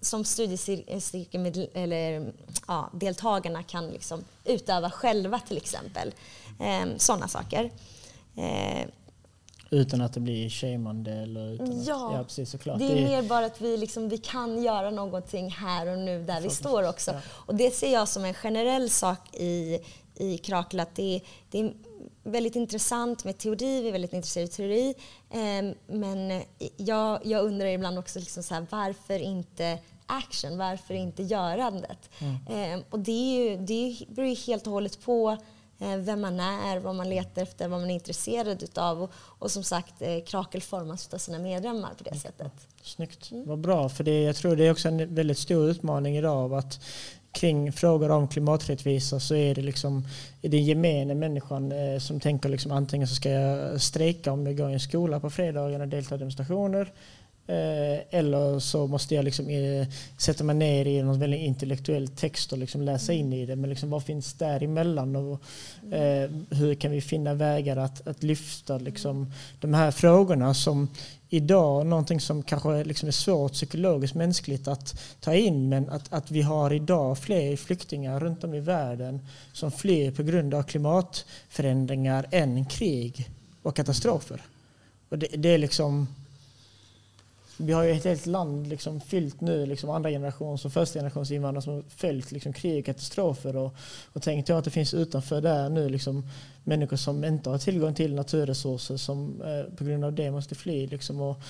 som studiecirkeldeltagarna ja, deltagarna kan liksom utöva själva till exempel. Eh, sådana saker. Eh, utan att det blir shameande eller utan ja, att, ja, precis såklart. Det är, det är mer bara att vi, liksom, vi kan göra någonting här och nu där vi står också. Ja. Och det ser jag som en generell sak i, i Krakel att det, det är väldigt intressant med teori, vi är väldigt intresserade av teori. Eh, men jag, jag undrar ibland också liksom så här, varför inte action? Varför inte görandet? Mm. Eh, och det, är ju, det beror ju helt och hållet på Eh, vem man är, vad man letar efter, vad man är intresserad utav. Och, och som sagt, eh, Krakel formas av sina medlemmar på det mm. sättet. Snyggt, mm. vad bra. För det, jag tror det är också en väldigt stor utmaning idag att kring frågor om klimaträttvisa så är det liksom den gemene människan eh, som tänker liksom antingen så ska jag strejka om jag går i en skola på fredagen och delta i demonstrationer Eh, eller så måste jag liksom, sätta mig ner i någon väldigt intellektuell text och liksom läsa in i det. Men liksom, vad finns däremellan? Och, eh, hur kan vi finna vägar att, att lyfta liksom, de här frågorna som idag, någonting som kanske liksom är svårt psykologiskt mänskligt att ta in, men att, att vi har idag fler flyktingar runt om i världen som flyr på grund av klimatförändringar än krig och katastrofer. Och det, det är liksom vi har ju ett helt land liksom fyllt nu, liksom andra generations och första generations invandrare som har följt liksom krig och katastrofer. Och, och tänk att det finns utanför där nu liksom människor som inte har tillgång till naturresurser som eh, på grund av det måste fly. Liksom, och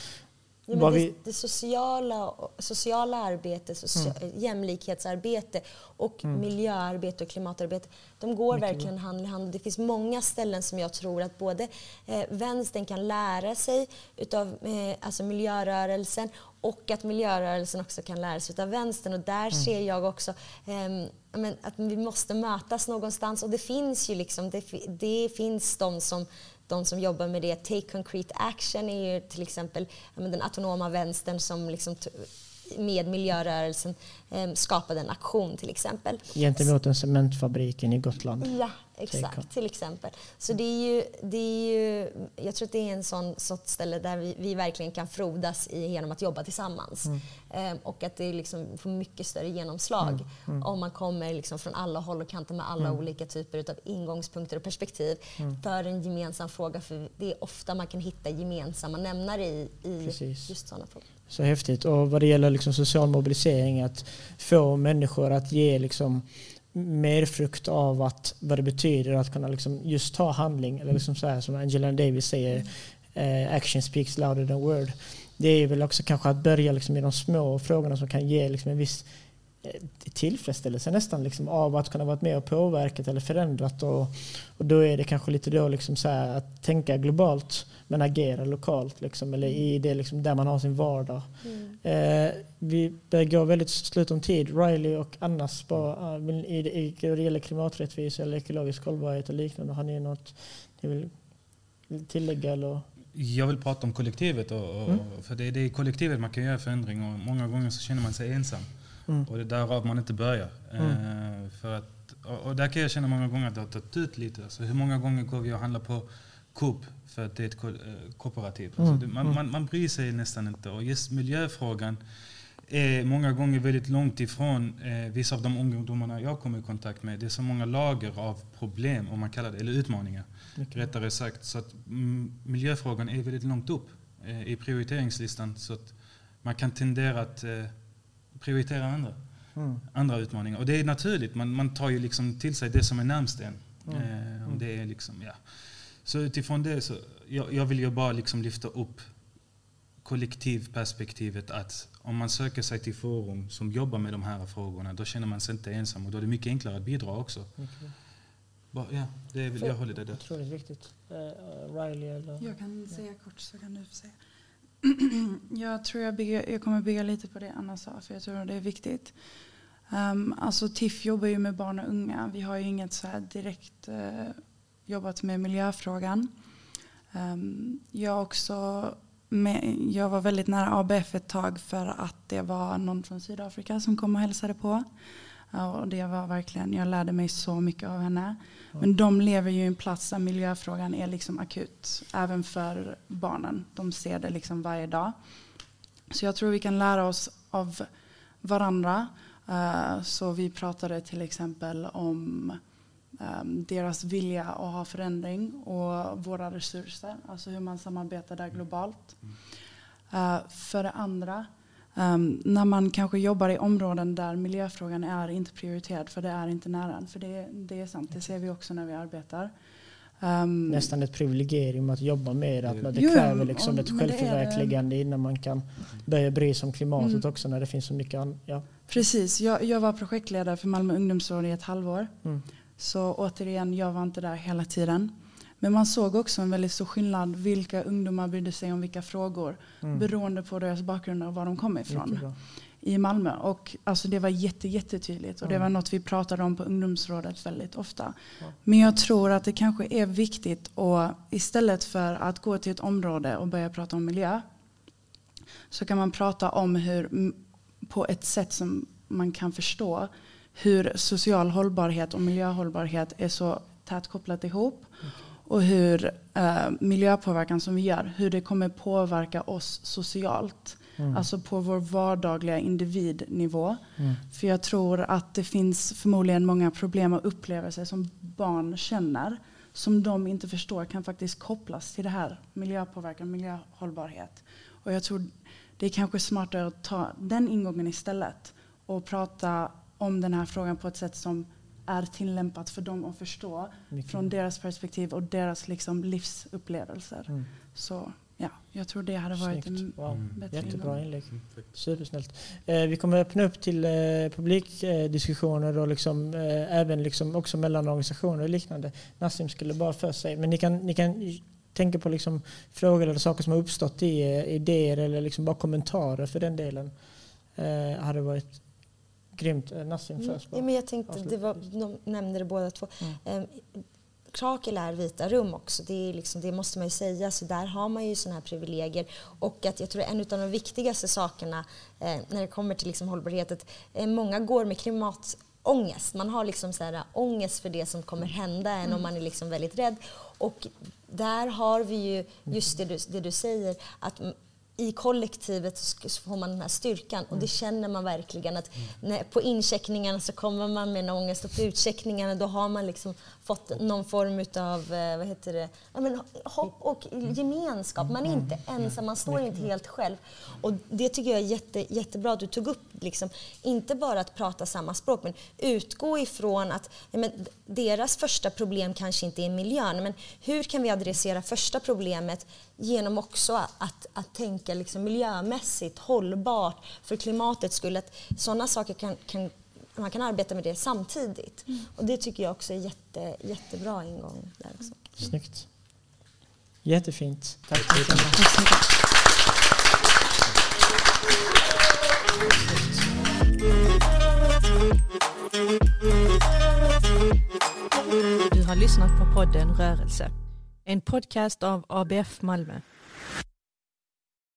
Ja, men det, det, sociala, sociala arbetet, socia mm. jämlikhetsarbete och mm. miljöarbete och klimatarbete, de går Mycket verkligen bra. hand i hand. Det finns många ställen som jag tror att både eh, vänstern kan lära sig utav eh, alltså miljörörelsen och att miljörörelsen också kan lära sig av vänstern. Och där mm. ser jag också eh, att vi måste mötas någonstans. Och det finns ju liksom, det, det finns de som de som jobbar med det, Take Concrete Action är ju till exempel den autonoma vänstern som liksom med miljörörelsen eh, skapade en aktion till exempel. Gentemot en cementfabriken i Gotland? Ja, exakt. Till exempel. Så det är ju, det är ju, jag tror att det är en sån sorts ställe där vi, vi verkligen kan frodas i, genom att jobba tillsammans. Mm. Eh, och att det liksom får mycket större genomslag mm. Mm. om man kommer liksom från alla håll och kanter med alla mm. olika typer av ingångspunkter och perspektiv mm. för en gemensam fråga. För det är ofta man kan hitta gemensamma nämnare i, i just sådana frågor. Så häftigt. Och vad det gäller liksom social mobilisering, att få människor att ge liksom mer frukt av att, vad det betyder att kunna liksom just ta handling. Eller liksom så här, som Angela Davis säger, eh, action speaks louder than word. Det är väl också kanske att börja liksom i de små frågorna som kan ge liksom en viss tillfredsställelse nästan liksom, av att kunna vara med och påverkat eller förändrat. Och, och då är det kanske lite då liksom så att tänka globalt men agera lokalt liksom, eller i det liksom, där man har sin vardag. Mm. Eh, vi börjar gå väldigt slut om tid. Riley och Anna Spa, uh, i, i, i, det gäller klimaträttvisa eller ekologisk hållbarhet och liknande, har ni något ni vill tillägga? Eller? Jag vill prata om kollektivet. Och, och mm. För det är, det är i kollektivet man kan göra förändring och många gånger så känner man sig ensam. Mm. Och det är därav man inte börjar. Mm. Eh, för att, och, och, där kan jag känna många gånger att det har tagit ut lite. Alltså, hur många gånger går vi och handlar på Coop för att det är ett ko eh, kooperativ? Alltså, mm. det, man, mm. man, man bryr sig nästan inte. Och just miljöfrågan är många gånger väldigt långt ifrån eh, vissa av de ungdomarna jag kommer i kontakt med. Det är så många lager av problem, om man kallar det, eller utmaningar. Okay. Rättare sagt. Så att miljöfrågan är väldigt långt upp eh, i prioriteringslistan. Så att man kan tendera att eh, prioritera andra, mm. andra utmaningar. Och det är naturligt, man, man tar ju liksom till sig det som är närmst en. Mm. Eh, och det är liksom, ja. Så utifrån det, så, jag, jag vill ju bara liksom lyfta upp kollektivperspektivet att om man söker sig till forum som jobbar med de här frågorna, då känner man sig inte ensam och då är det mycket enklare att bidra också. Okay. Bara, ja, det är, jag håller det där. Otroligt viktigt. Uh, Riley eller? Jag kan säga kort så kan du säga. Jag tror jag, bygger, jag kommer bygga lite på det Anna sa, för jag tror det är viktigt. Um, alltså TIFF jobbar ju med barn och unga. Vi har ju inget så här direkt uh, jobbat med miljöfrågan. Um, jag, också med, jag var väldigt nära ABF ett tag för att det var någon från Sydafrika som kom och hälsade på. Uh, och det var verkligen, jag lärde mig så mycket av henne. Men de lever ju i en plats där miljöfrågan är liksom akut. Även för barnen. De ser det liksom varje dag. Så jag tror vi kan lära oss av varandra. Uh, så vi pratade till exempel om um, deras vilja att ha förändring och våra resurser. Alltså hur man samarbetar där globalt. Uh, för det andra Um, när man kanske jobbar i områden där miljöfrågan är inte prioriterad för det är inte nära För det, det är sant, det ser vi också när vi arbetar. Um, Nästan ett privilegium att jobba med det. Att det jo, kräver liksom om, ett självförverkligande det, innan man kan börja bry sig om klimatet mm. också när det finns så mycket annat. Ja. Precis, jag, jag, var projektledare för Malmö ungdomsråd i ett halvår. Mm. Så återigen, jag var inte där hela tiden. Men man såg också en väldigt stor skillnad vilka ungdomar brydde sig om vilka frågor mm. beroende på deras bakgrund och var de kom ifrån i Malmö. Och alltså det var jätte, jättetydligt och det var något vi pratade om på ungdomsrådet väldigt ofta. Men jag tror att det kanske är viktigt att istället för att gå till ett område och börja prata om miljö så kan man prata om hur på ett sätt som man kan förstå hur social hållbarhet och miljöhållbarhet är så tätt kopplat ihop. Och hur eh, miljöpåverkan som vi gör, hur det kommer påverka oss socialt. Mm. Alltså på vår vardagliga individnivå. Mm. För jag tror att det finns förmodligen många problem och upplevelser som barn känner. Som de inte förstår kan faktiskt kopplas till det här miljöpåverkan, miljöhållbarhet. Och jag tror det är kanske smartare att ta den ingången istället. Och prata om den här frågan på ett sätt som är tillämpat för dem att förstå Mycket. från deras perspektiv och deras liksom livsupplevelser. Mm. Så ja, jag tror det hade varit Snyggt. en wow. bättre Jättebra inlägg. Mm. Supersnällt. Eh, vi kommer öppna upp till eh, publikdiskussioner och liksom, eh, även liksom också mellan organisationer och liknande. Nassim skulle bara för sig, men ni kan, ni kan tänka på liksom frågor eller saker som har uppstått i eh, idéer eller liksom bara kommentarer för den delen. Eh, hade varit Grymt. Eh, Nassim mm. först. Ja, men jag tänkte, det var, de nämnde det båda två. Mm. Um, Krakel är vita rum också, det, liksom, det, måste man ju säga. Så där har man ju sådana här privilegier. Och att jag tror en av de viktigaste sakerna eh, när det kommer till liksom hållbarhet, att eh, många går med klimatångest. Man har liksom så här, ångest för det som kommer hända en mm. och man är liksom väldigt rädd. Och där har vi ju just det du, det du säger, att i kollektivet så får man den här styrkan och det mm. känner man verkligen att när, på incheckningarna så kommer man med en ångest och på utcheckningarna då har man liksom fått någon form av eh, vad heter det, ja, men, hopp och gemenskap. Man är inte mm. ensam, man står inte helt själv. Och det tycker jag är jätte, jättebra att du tog upp. Liksom, inte bara att prata samma språk, men utgå ifrån att ja, men, deras första problem kanske inte är miljön, men hur kan vi adressera första problemet genom också att, att tänka liksom miljömässigt hållbart för klimatets skull. Att sådana saker kan, kan man kan arbeta med det samtidigt. Mm. Och det tycker jag också är jätte, jättebra ingång. Där också. Snyggt. Jättefint. Tack så mycket. Du har lyssnat på podden Rörelse. En podcast av ABF Malmö.